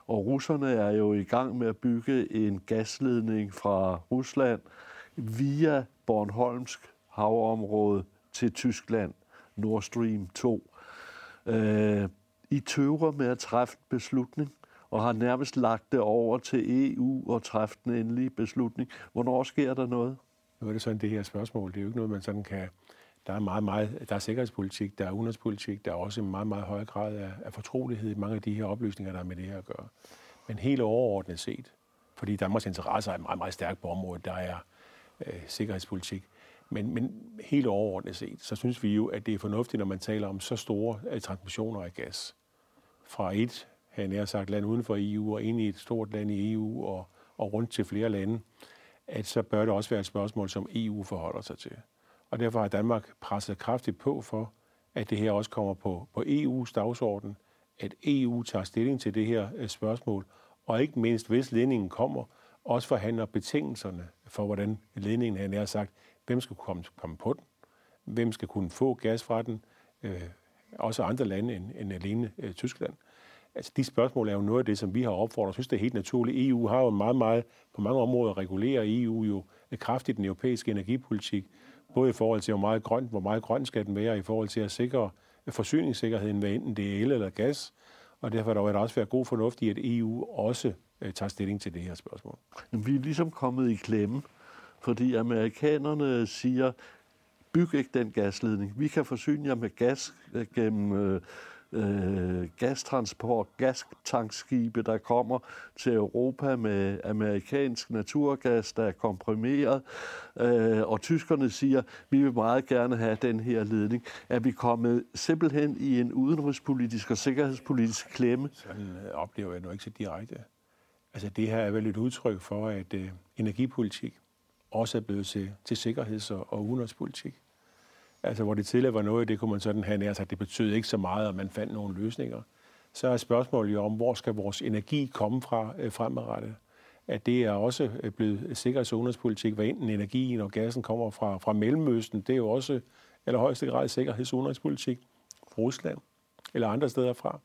Og russerne er jo i gang med at bygge en gasledning fra Rusland via Bornholmsk havområde til Tyskland, Nord Stream 2. Øh, I tøver med at træffe en beslutning, og har nærmest lagt det over til EU og træffe den endelige beslutning. Hvornår sker der noget? Nu er det sådan, det her spørgsmål, det er jo ikke noget, man sådan kan... Der er meget, meget, der er sikkerhedspolitik, der er udenrigspolitik, der er også en meget, meget høj grad af, af fortrolighed i mange af de her oplysninger, der er med det her at gøre. Men helt overordnet set, fordi Danmarks interesser er meget, meget stærke på området, der er øh, sikkerhedspolitik. Men, men helt overordnet set, så synes vi jo, at det er fornuftigt, når man taler om så store øh, transmissioner af gas. Fra et, han er sagt, land uden for EU og ind i et stort land i EU og, og rundt til flere lande, at så bør det også være et spørgsmål, som EU forholder sig til. Og derfor har Danmark presset kraftigt på for, at det her også kommer på, på EU's dagsorden, at EU tager stilling til det her øh, spørgsmål, og ikke mindst, hvis ledningen kommer, også forhandler betingelserne for, hvordan ledningen, han har sagt, hvem skal komme, komme på den, hvem skal kunne få gas fra den, øh, også andre lande end, end alene øh, Tyskland. Altså, de spørgsmål er jo noget af det, som vi har opfordret. Jeg synes, det er helt naturligt. EU har jo meget, meget på mange områder regulerer EU jo øh, kraftigt den europæiske energipolitik, både i forhold til, hvor meget grønt, hvor meget grønt skal den være, i forhold til at sikre forsyningssikkerheden, hvad enten det er el eller gas. Og derfor vil der også være god fornuft i, at EU også øh, tager stilling til det her spørgsmål. Vi er ligesom kommet i klemme, fordi amerikanerne siger, byg ikke den gasledning. Vi kan forsyne jer med gas øh, gennem øh, øh, gastransport, gastankskibe, der kommer til Europa med amerikansk naturgas, der er komprimeret. Øh, og tyskerne siger, vi vil meget gerne have den her ledning. Er vi kommet simpelthen i en udenrigspolitisk og sikkerhedspolitisk klemme? Sådan øh, oplever jeg nu ikke så direkte. Altså det her er vel et udtryk for, at øh, energipolitik også er blevet til, til sikkerheds- og, og udenrigspolitik. Altså, hvor det tidligere var noget, det kunne man sådan have nær det betød ikke så meget, at man fandt nogle løsninger. Så er spørgsmålet jo om, hvor skal vores energi komme fra øh, fremadrettet? At det er også øh, blevet sikkerheds- og udenrigspolitik, hvad enten energien og gassen kommer fra, fra Mellemøsten, det er jo også eller højeste grad sikkerheds- og udenrigspolitik fra Rusland eller andre steder fra.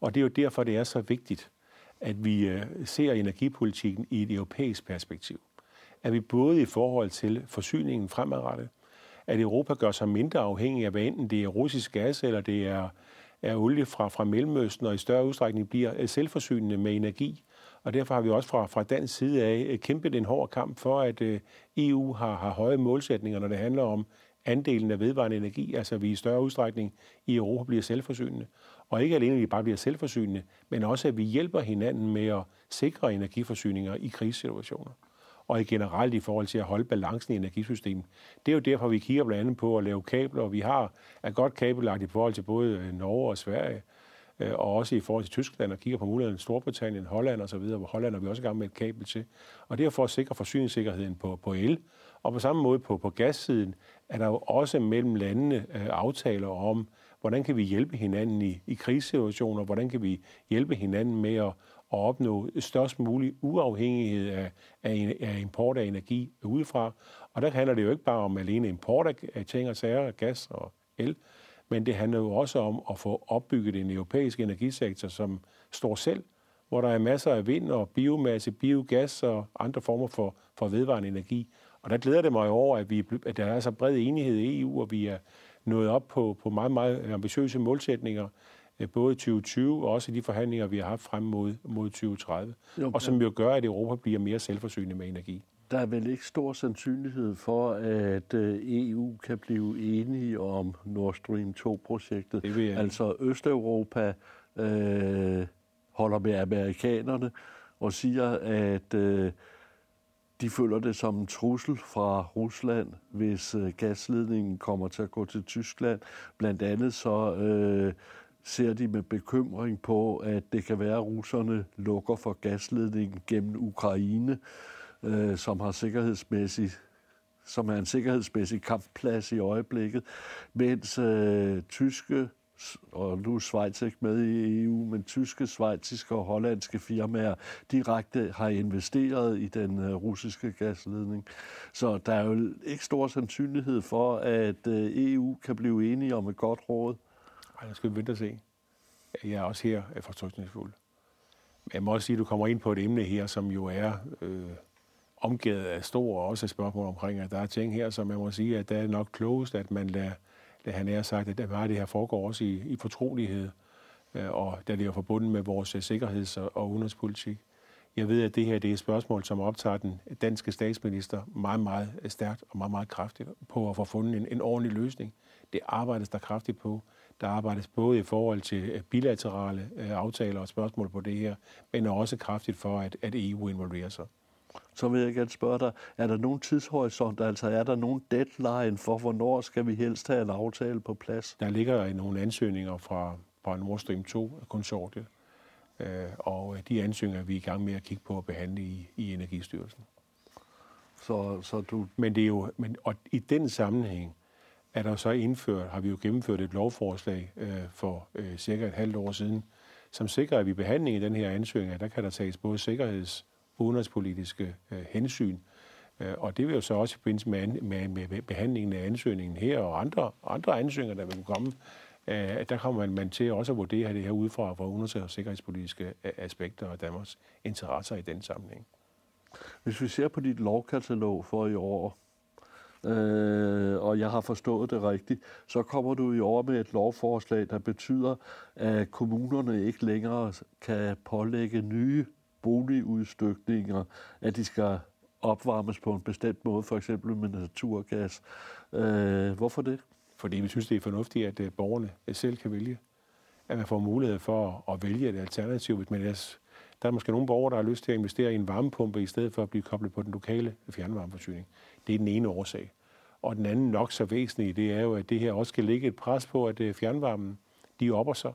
Og det er jo derfor, det er så vigtigt, at vi øh, ser energipolitikken i et europæisk perspektiv. At vi både i forhold til forsyningen fremadrettet, at Europa gør sig mindre afhængig af, hvad enten det er russisk gas eller det er, er olie fra, fra Mellemøsten, og i større udstrækning bliver øh, selvforsynende med energi. Og derfor har vi også fra, fra dansk side af øh, kæmpet en hård kamp for, at øh, EU har, har høje målsætninger, når det handler om andelen af vedvarende energi, altså vi i større udstrækning i Europa bliver selvforsynende. Og ikke alene, at vi bare bliver selvforsynende, men også, at vi hjælper hinanden med at sikre energiforsyninger i krisesituationer og i generelt i forhold til at holde balancen i energisystemet. Det er jo derfor, vi kigger blandt andet på at lave kabler, og vi har et godt kabellagt i forhold til både øh, Norge og Sverige, øh, og også i forhold til Tyskland, og kigger på muligheden Storbritannien, Holland og så videre, hvor Holland er vi også i gang med et kabel til. Og det er for at sikre forsyningssikkerheden på, på el. Og på samme måde på, på gassiden er der jo også mellem landene øh, aftaler om, hvordan kan vi hjælpe hinanden i, i krisesituationer, hvordan kan vi hjælpe hinanden med at, at opnå størst mulig uafhængighed af, af, af import af energi udefra. Og der handler det jo ikke bare om alene import af ting og sager, gas og el, men det handler jo også om at få opbygget en europæisk energisektor, som står selv, hvor der er masser af vind og biomasse, biogas og andre former for, for vedvarende energi. Og der glæder det mig over, at, vi, at der er så bred enighed i EU, og vi er nået op på, på meget, meget ambitiøse målsætninger, både i 2020 og også i de forhandlinger, vi har haft frem mod, mod 2030, jo, og som jo gør, at Europa bliver mere selvforsynende med energi. Der er vel ikke stor sandsynlighed for, at øh, EU kan blive enige om Nord Stream 2-projektet. Altså Østeuropa øh, holder med amerikanerne og siger, at øh, de føler det som en trussel fra Rusland, hvis øh, gasledningen kommer til at gå til Tyskland. Blandt andet så øh, ser de med bekymring på, at det kan være, at russerne lukker for gasledningen gennem Ukraine, øh, som har sikkerhedsmæssigt som er en sikkerhedsmæssig kampplads i øjeblikket, mens øh, tyske, og nu er Schweiz ikke med i EU, men tyske, svejtiske og hollandske firmaer direkte har investeret i den øh, russiske gasledning. Så der er jo ikke stor sandsynlighed for, at øh, EU kan blive enige om et godt råd. Ej, jeg skal vi vente og se. Jeg er også her fortrykningsfuld. Men jeg må også sige, at du kommer ind på et emne her, som jo er øh, omgivet af stor og også spørgsmål omkring, at der er ting her, som man må sige, at det er nok klogest, at man lader, lader han er sagt, at meget af det her foregår også i, i fortrolighed, øh, og der det er forbundet med vores øh, sikkerheds- og udenrigspolitik. Jeg ved, at det her det er et spørgsmål, som optager den danske statsminister meget, meget øh, stærkt og meget, meget kraftigt på at få fundet en, en ordentlig løsning. Det arbejdes der kraftigt på. Der arbejdes både i forhold til øh, bilaterale øh, aftaler og spørgsmål på det her, men også kraftigt for, at, at EU involverer sig. Så vil jeg gerne spørge dig, er der nogen tidshorisont, altså er der nogen deadline for, hvornår skal vi helst have en aftale på plads? Der ligger nogle ansøgninger fra, fra Nord Stream 2-konsortiet, øh, og de ansøgninger er vi i gang med at kigge på at behandle i, i Energistyrelsen. Så, så du... Men det er jo, men, og i den sammenhæng er der så indført, har vi jo gennemført et lovforslag øh, for øh, cirka et halvt år siden, som sikrer, at vi behandling i den her ansøgning, at der kan der tages både sikkerheds- og udenrigspolitiske øh, hensyn. Øh, og det vil jo så også i forbindelse med, med, med behandlingen af ansøgningen her og andre, andre ansøgninger, der vil komme, øh, der kommer man, man til også at vurdere det her ud fra, fra udenrigs- og sikkerhedspolitiske øh, aspekter og Danmarks interesser i den sammenhæng. Hvis vi ser på dit lovkatalog for i år, øh, og jeg har forstået det rigtigt, så kommer du i år med et lovforslag, der betyder, at kommunerne ikke længere kan pålægge nye boligudstykninger, at de skal opvarmes på en bestemt måde, for eksempel med naturgas. Øh, hvorfor det? Fordi vi synes, det er fornuftigt, at øh, borgerne øh, selv kan vælge. At man får mulighed for at vælge et alternativ, hvis man ellers der er måske nogle borgere, der har lyst til at investere i en varmepumpe, i stedet for at blive koblet på den lokale fjernvarmeforsyning. Det er den ene årsag. Og den anden nok så væsentlige, det er jo, at det her også skal ligge et pres på, at øh, fjernvarmen, de opper sig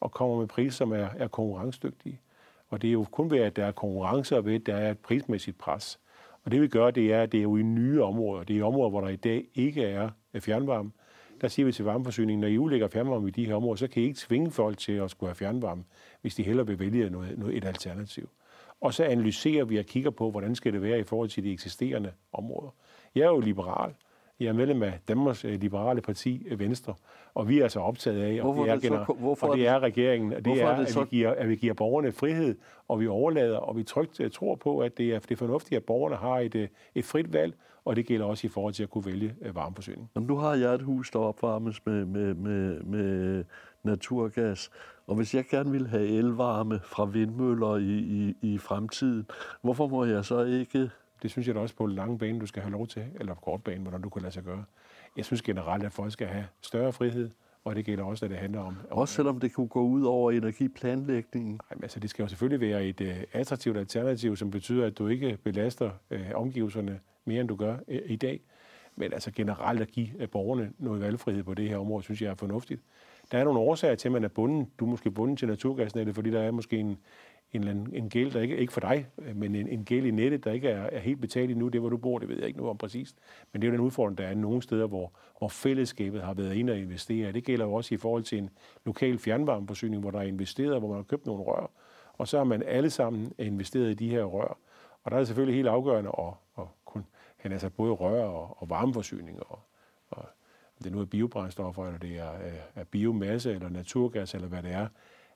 og kommer med priser, som er, er konkurrencedygtige. Og det er jo kun ved, at der er konkurrence, og ved, at der er et prismæssigt pres. Og det vi gør, det er, at det er jo i nye områder. Det er i områder, hvor der i dag ikke er fjernvarme. Der siger vi til varmeforsyningen, når I udlægger fjernvarme i de her områder, så kan I ikke tvinge folk til at skulle have fjernvarme, hvis de hellere vil vælge noget, noget, et alternativ. Og så analyserer vi og kigger på, hvordan skal det være i forhold til de eksisterende områder. Jeg er jo liberal, jeg er medlem af Danmarks øh, Liberale Parti, øh, Venstre, og vi er altså optaget af, og det er, det så, hvorfor og det er regeringen, og det er, er det så... at, vi giver, at vi giver borgerne frihed, og vi overlader, og vi trygt øh, tror på, at det er, det er fornuftigt, at borgerne har et, et frit valg, og det gælder også i forhold til at kunne vælge varmeforsyning. Jamen, nu har jeg et hus, der opvarmes med, med, med, med naturgas, og hvis jeg gerne vil have elvarme fra vindmøller i, i, i fremtiden, hvorfor må jeg så ikke det synes jeg da også på lang bane, du skal have lov til, eller på kort bane, hvordan du kan lade sig gøre. Jeg synes generelt, at folk skal have større frihed, og det gælder også, at det handler om... Også selvom det kunne gå ud over energiplanlægningen? Nej, altså det skal jo selvfølgelig være et uh, attraktivt alternativ, som betyder, at du ikke belaster uh, omgivelserne mere, end du gør uh, i dag. Men altså generelt at give uh, borgerne noget valgfrihed på det her område, synes jeg er fornuftigt. Der er nogle årsager til, at man er bunden. Du er måske bunden til naturgasnettet, fordi der er måske en, en, en, en gæld, der ikke, ikke for dig, øh, men en, en gæld i nettet, der ikke er, er helt betalt endnu. Det, hvor du bor, det ved jeg ikke noget om præcist. Men det er jo den udfordring, der er nogle steder, hvor, hvor fællesskabet har været inde og investere. Det gælder jo også i forhold til en lokal fjernvarmeforsyning, hvor der er investeret, hvor man har købt nogle rør. Og så har man alle sammen investeret i de her rør. Og der er det selvfølgelig helt afgørende at, at kunne have altså både rør og, og varmeforsyning. Og, og det nu er biobrændstoffer, eller det er, er biomasse, eller naturgas, eller hvad det er,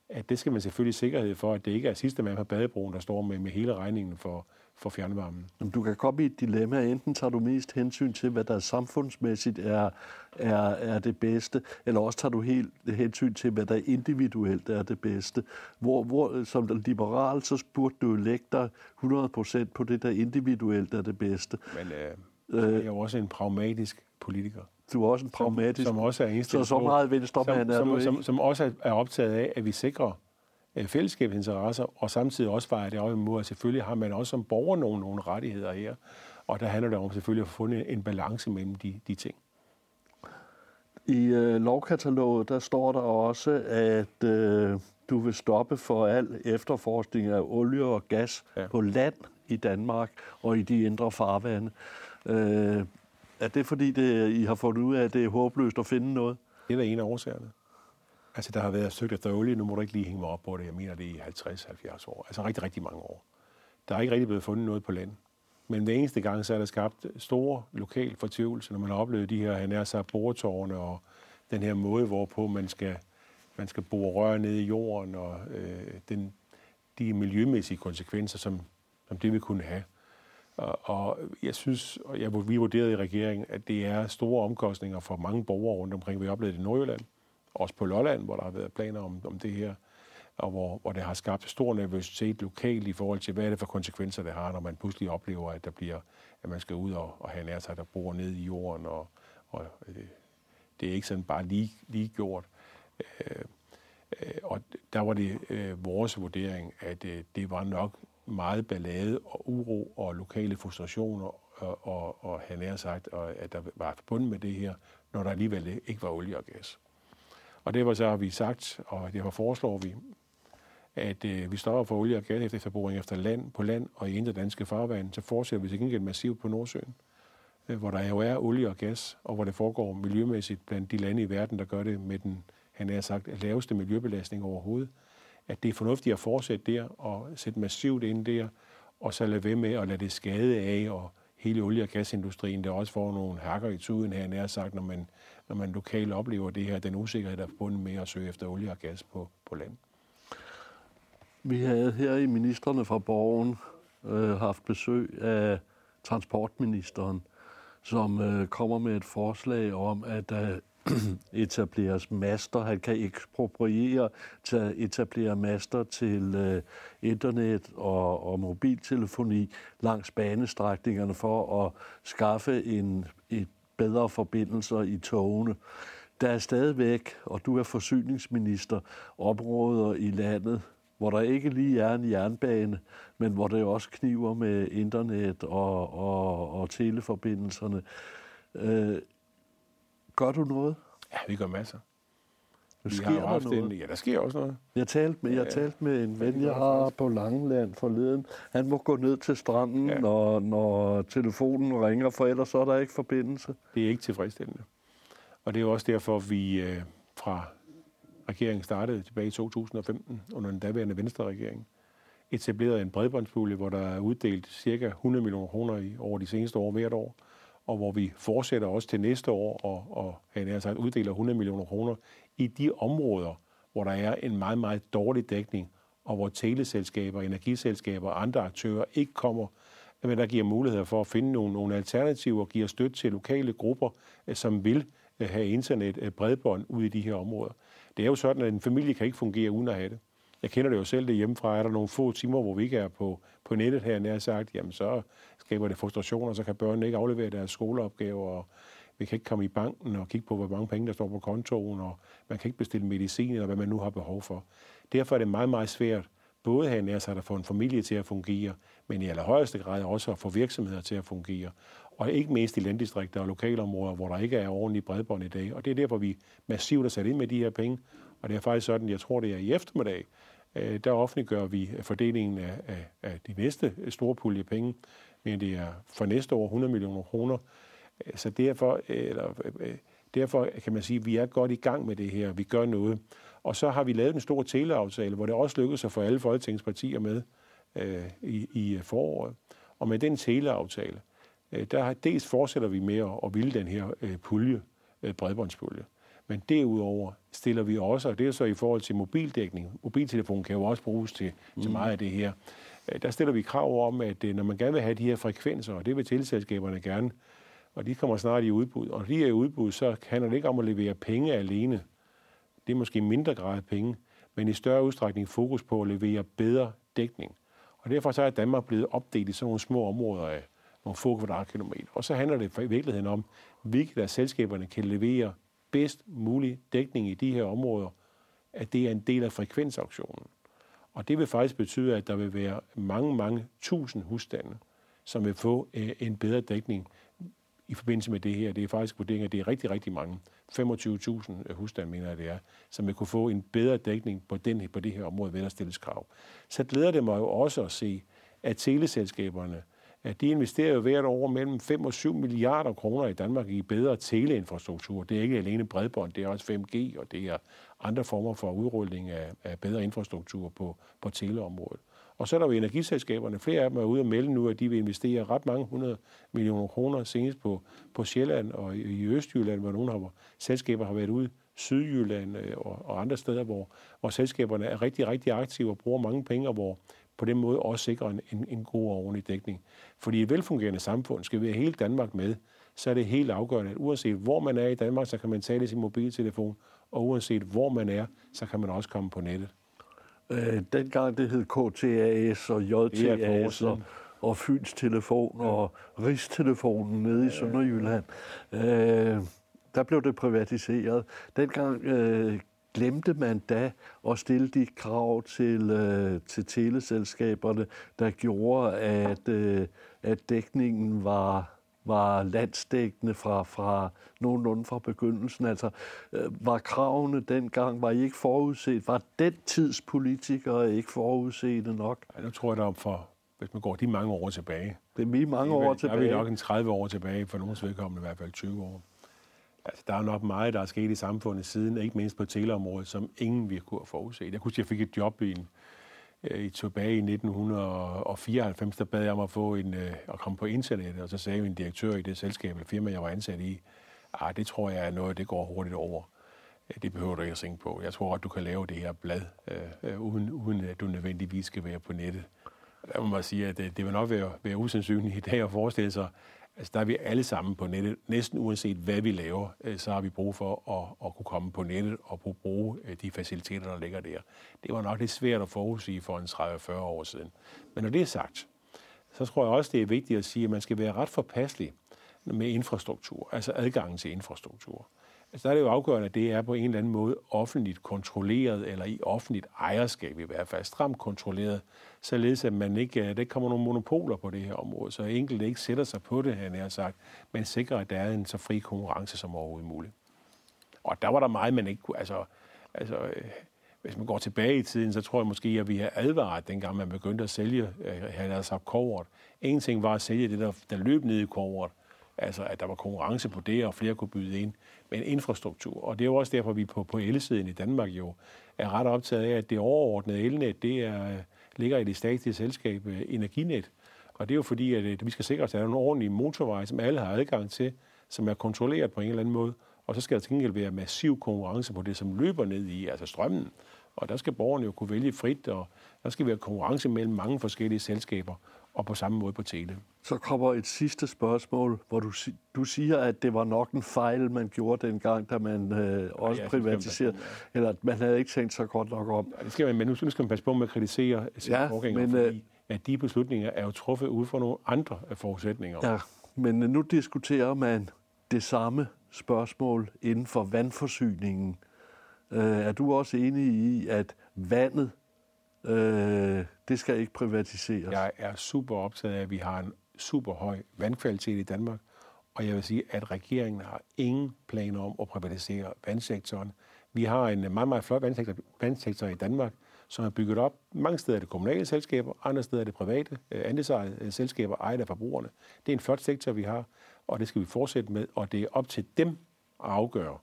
at det skal man selvfølgelig sikkerhed for, at det ikke er sidste mand på badebroen, der står med, med hele regningen for, for fjernvarmen. Du kan komme i et dilemma. Enten tager du mest hensyn til, hvad der samfundsmæssigt er, er, er det bedste, eller også tager du helt hensyn til, hvad der individuelt er det bedste. Hvor, hvor som liberal, så burde du lægge dig 100% på det, der individuelt er det bedste. Men øh, jeg er jo også en pragmatisk politiker du er også en pragmatisk. Som, som også er så, så meget venstremand er som, du. Som, som også er optaget af, at vi sikrer uh, fællesskabsinteresser, og samtidig også vejer det op imod, at selvfølgelig har man også som borger nogle, nogle rettigheder her. Og der handler det om selvfølgelig at få fundet en balance mellem de, de ting. I øh, lovkataloget, der står der også, at øh, du vil stoppe for al efterforskning af olie og gas ja. på land i Danmark og i de indre farvande. Øh, er det fordi, det, I har fundet ud af, at det er håbløst at finde noget? Det er en af årsagerne. Altså, der har været søgt efter olie, nu må du ikke lige hænge mig op på det. Jeg mener, det er i 50-70 år. Altså rigtig, rigtig mange år. Der er ikke rigtig blevet fundet noget på land. Men den eneste gang, så er der skabt store lokal fortvivlelse, når man har oplevet de her, han er så boretårne og den her måde, hvorpå man skal, man skal bore rør ned i jorden, og øh, den, de miljømæssige konsekvenser, som, som det vil kunne have. Og, jeg synes, og jeg, vi vurderede i regeringen, at det er store omkostninger for mange borgere rundt omkring. Vi oplevede det i Nordjylland, også på Lolland, hvor der har været planer om, om det her, og hvor, hvor det har skabt stor nervøsitet lokalt i forhold til, hvad er det for konsekvenser, det har, når man pludselig oplever, at der bliver, at man skal ud og, og have nær sig, der bor ned i jorden, og, og øh, det er ikke sådan bare lige, lige gjort. Øh, øh og der var det øh, vores vurdering, at øh, det var nok meget ballade og uro og lokale frustrationer og, og, og han nær sagt, og at der var forbundet med det her, når der alligevel ikke var olie og gas. Og det var så har vi sagt, og det foreslår vi, at øh, vi stopper for olie- og gas efter efter land på land og i indre danske farvand, så fortsætter vi til gengæld massivt på Nordsøen, øh, hvor der jo er olie og gas, og hvor det foregår miljømæssigt blandt de lande i verden, der gør det med den, han har sagt, laveste miljøbelastning overhovedet at det er fornuftigt at fortsætte der og sætte massivt ind der, og så lade være med at lade det skade af, og hele olie- og gasindustrien, der også får nogle hakker i tuden her, nær sagt, når man, når man lokalt oplever det her, den usikkerhed, der er forbundet med at søge efter olie og gas på, på land. Vi havde her i ministerne fra Borgen øh, haft besøg af transportministeren, som øh, kommer med et forslag om, at øh, etableres master. Han kan ekspropriere til etablere master til øh, internet og, og mobiltelefoni langs banestrækningerne for at skaffe en et bedre forbindelser i togene. Der er stadigvæk, og du er forsyningsminister, områder i landet, hvor der ikke lige er en jernbane, men hvor det også kniver med internet og, og, og teleforbindelserne. Øh, Gør du noget? Ja, vi gør masser. Nu sker der haft noget. En, ja, der sker også noget. Jeg talte med, jeg talte med en ven, jeg har på Langeland forleden. Han må gå ned til stranden, ja. når, når telefonen ringer, for ellers så er der ikke forbindelse. Det er ikke tilfredsstillende. Og det er også derfor, vi øh, fra regeringen startede tilbage i 2015, under den daværende Venstre-regering, etablerede en bredbåndspulje, hvor der er uddelt ca. 100 millioner kroner i, over de seneste år hvert år og hvor vi fortsætter også til næste år og, og altså sagt, uddeler 100 millioner kroner i de områder, hvor der er en meget, meget dårlig dækning, og hvor teleselskaber, energiselskaber og andre aktører ikke kommer, men der giver muligheder for at finde nogle, nogle alternativer og giver støtte til lokale grupper, øh, som vil øh, have internet øh, bredbånd ud i de her områder. Det er jo sådan, at en familie kan ikke fungere uden at have det. Jeg kender det jo selv det hjemmefra. Er der nogle få timer, hvor vi ikke er på, på nettet her, nær sagt, jamen så skaber det frustrationer, så kan børnene ikke aflevere deres skoleopgaver, og vi kan ikke komme i banken og kigge på, hvor mange penge der står på kontoen, og man kan ikke bestille medicin, eller hvad man nu har behov for. Derfor er det meget, meget svært, både her nær sig at få en familie til at fungere, men i allerhøjeste grad også at få virksomheder til at fungere. Og ikke mindst i landdistrikter og lokalområder, hvor der ikke er ordentligt bredbånd i dag. Og det er derfor, vi massivt har sat ind med de her penge. Og det er faktisk sådan, jeg tror, det er i eftermiddag, øh, der offentliggør vi øh, fordelingen af, af, af de næste øh, store pulje penge, men det er for næste år 100 millioner kroner. Øh, så derfor, eller, derfor kan man sige, at vi er godt i gang med det her. Vi gør noget. Og så har vi lavet en stor teleaftale, hvor det også lykkedes at få alle folketingspartier med øh, i, i foråret. Og med den teleaftale, øh, der dels fortsætter vi med at, at ville den her øh, pulje, øh, bredbåndspulje. Men derudover stiller vi også, og det er så i forhold til mobildækning. Mobiltelefonen kan jo også bruges til, mm. til meget af det her. Øh, der stiller vi krav om, at øh, når man gerne vil have de her frekvenser, og det vil tilselskaberne gerne, og de kommer snart i udbud, og de er i udbud, så handler det ikke om at levere penge alene. Det er måske mindre grad penge, men i større udstrækning fokus på at levere bedre dækning. Og derfor så er Danmark blevet opdelt i sådan nogle små områder af nogle få kvadratkilometer. Og så handler det i virkeligheden om, hvilke af selskaberne kan levere bedst mulig dækning i de her områder, at det er en del af frekvensauktionen. Og det vil faktisk betyde, at der vil være mange, mange tusind husstande, som vil få øh, en bedre dækning i forbindelse med det her. Det er faktisk vurderingen, at det er rigtig, rigtig mange. 25.000 øh, husstande, mener jeg, det er, som vil kunne få en bedre dækning på, den, på det her område ved at stilles krav. Så glæder det mig jo også at se, at teleselskaberne at de investerer jo hvert år mellem 5 og 7 milliarder kroner i Danmark i bedre teleinfrastruktur. Det er ikke alene bredbånd, det er også 5G, og det er andre former for udrulling af, af bedre infrastruktur på, på teleområdet. Og så er der jo energiselskaberne. Flere af dem er ude og melde nu, at de vil investere ret mange hundrede millioner kroner senest på, på Sjælland og i, i Østjylland, hvor nogle af selskaber har været ude Sydjylland øh, og, og andre steder, hvor, hvor selskaberne er rigtig, rigtig aktive og bruger mange penge, og hvor på den måde også sikre en, en, en god og ordentlig dækning. Fordi i et velfungerende samfund skal vi have hele Danmark med, så er det helt afgørende, at uanset hvor man er i Danmark, så kan man tale sin mobiltelefon, og uanset hvor man er, så kan man også komme på nettet. Øh, dengang det hed KTAS og JTAS og, og Fyns Telefon ja. og Rigstelefonen nede i Sønderjylland, øh, der blev det privatiseret. Dengang øh, glemte man da at stille de krav til, øh, til teleselskaberne, der gjorde, at, øh, at dækningen var, var landsdækkende fra, fra nogenlunde fra begyndelsen. Altså, øh, var kravene dengang, var I ikke forudset? Var den tids politikere ikke forudset nok? Ja, nu tror jeg, der for, hvis man går de mange år tilbage. Det er mange år tilbage. Der er vi nok en 30 år tilbage, for nogens vedkommende i hvert fald 20 år. Altså, der er nok meget, der er sket i samfundet siden, ikke mindst på teleområdet, som ingen vi kunne have forudset. Jeg kunne jeg fik et job i en, øh, i tilbage i 1994, der bad jeg om at få en, øh, at komme på internettet, og så sagde min direktør i det selskab eller firma, jeg var ansat i, ah, det tror jeg er noget, det går hurtigt over. Øh, det behøver du ikke at tænke på. Jeg tror at du kan lave det her blad, øh, uden, uden at du nødvendigvis skal være på nettet. Der må man sige, at det, det vil nok være, være usandsynligt i dag at forestille sig, Altså, der er vi alle sammen på nettet. Næsten uanset hvad vi laver, øh, så har vi brug for at, at kunne komme på nettet og bruge øh, de faciliteter, der ligger der. Det var nok lidt svært at forudsige for en 30-40 år siden. Men når det er sagt, så tror jeg også, det er vigtigt at sige, at man skal være ret forpasselig med infrastruktur, altså adgangen til infrastruktur. Altså, der er det jo afgørende, at det er på en eller anden måde offentligt kontrolleret, eller i offentligt ejerskab i hvert fald, stramt kontrolleret, således at man ikke, øh, der kommer nogle monopoler på det her område, så enkelte ikke sætter sig på det, han har sagt, men sikrer, at der er en så fri konkurrence som overhovedet muligt. Og der var der meget, man ikke kunne, altså, altså øh, hvis man går tilbage i tiden, så tror jeg måske, at vi har advaret, dengang man begyndte at sælge, han havde sagt kovret. En ting var at sælge det, der, der løb ned i kovret, altså at der var konkurrence på det, og flere kunne byde ind, men infrastruktur. Og det er jo også derfor, vi på, på elsiden i Danmark jo er ret optaget af, at det overordnede elnet, det er, ligger i det statslige selskab øh, Energinet. Og det er jo fordi, at, at vi skal sikre os, at der er nogle ordentlige motorveje, som alle har adgang til, som er kontrolleret på en eller anden måde. Og så skal der til gengæld være massiv konkurrence på det, som løber ned i, altså strømmen. Og der skal borgerne jo kunne vælge frit, og der skal være konkurrence mellem mange forskellige selskaber og på samme måde på tele. Så kommer et sidste spørgsmål, hvor du, du siger, at det var nok en fejl, man gjorde dengang, da man øh, også ja, privatiserede, eller at man havde ikke tænkt sig godt nok om. Ja, det skal man, men nu skal man passe på med at kritisere sin ja, forgænger, men, fordi øh, at de beslutninger er jo truffet ud fra nogle andre forudsætninger. Ja, men nu diskuterer man det samme spørgsmål inden for vandforsyningen. Øh, er du også enig i, at vandet Øh, det skal ikke privatiseres. Jeg er super optaget af, at vi har en super høj vandkvalitet i Danmark, og jeg vil sige, at regeringen har ingen planer om at privatisere vandsektoren. Vi har en meget, meget flot vandsektor, vandsektor i Danmark, som er bygget op. Mange steder er det kommunale selskaber, andre steder er det private, øh, andelsejede øh, selskaber, ejet af forbrugerne. Det er en flot sektor, vi har, og det skal vi fortsætte med, og det er op til dem at afgøre,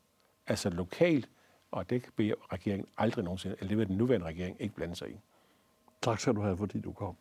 altså lokalt, og det vil regeringen aldrig nogensinde, eller det vil den nuværende regering ikke blande sig i. Tak skal du have, fordi du kom.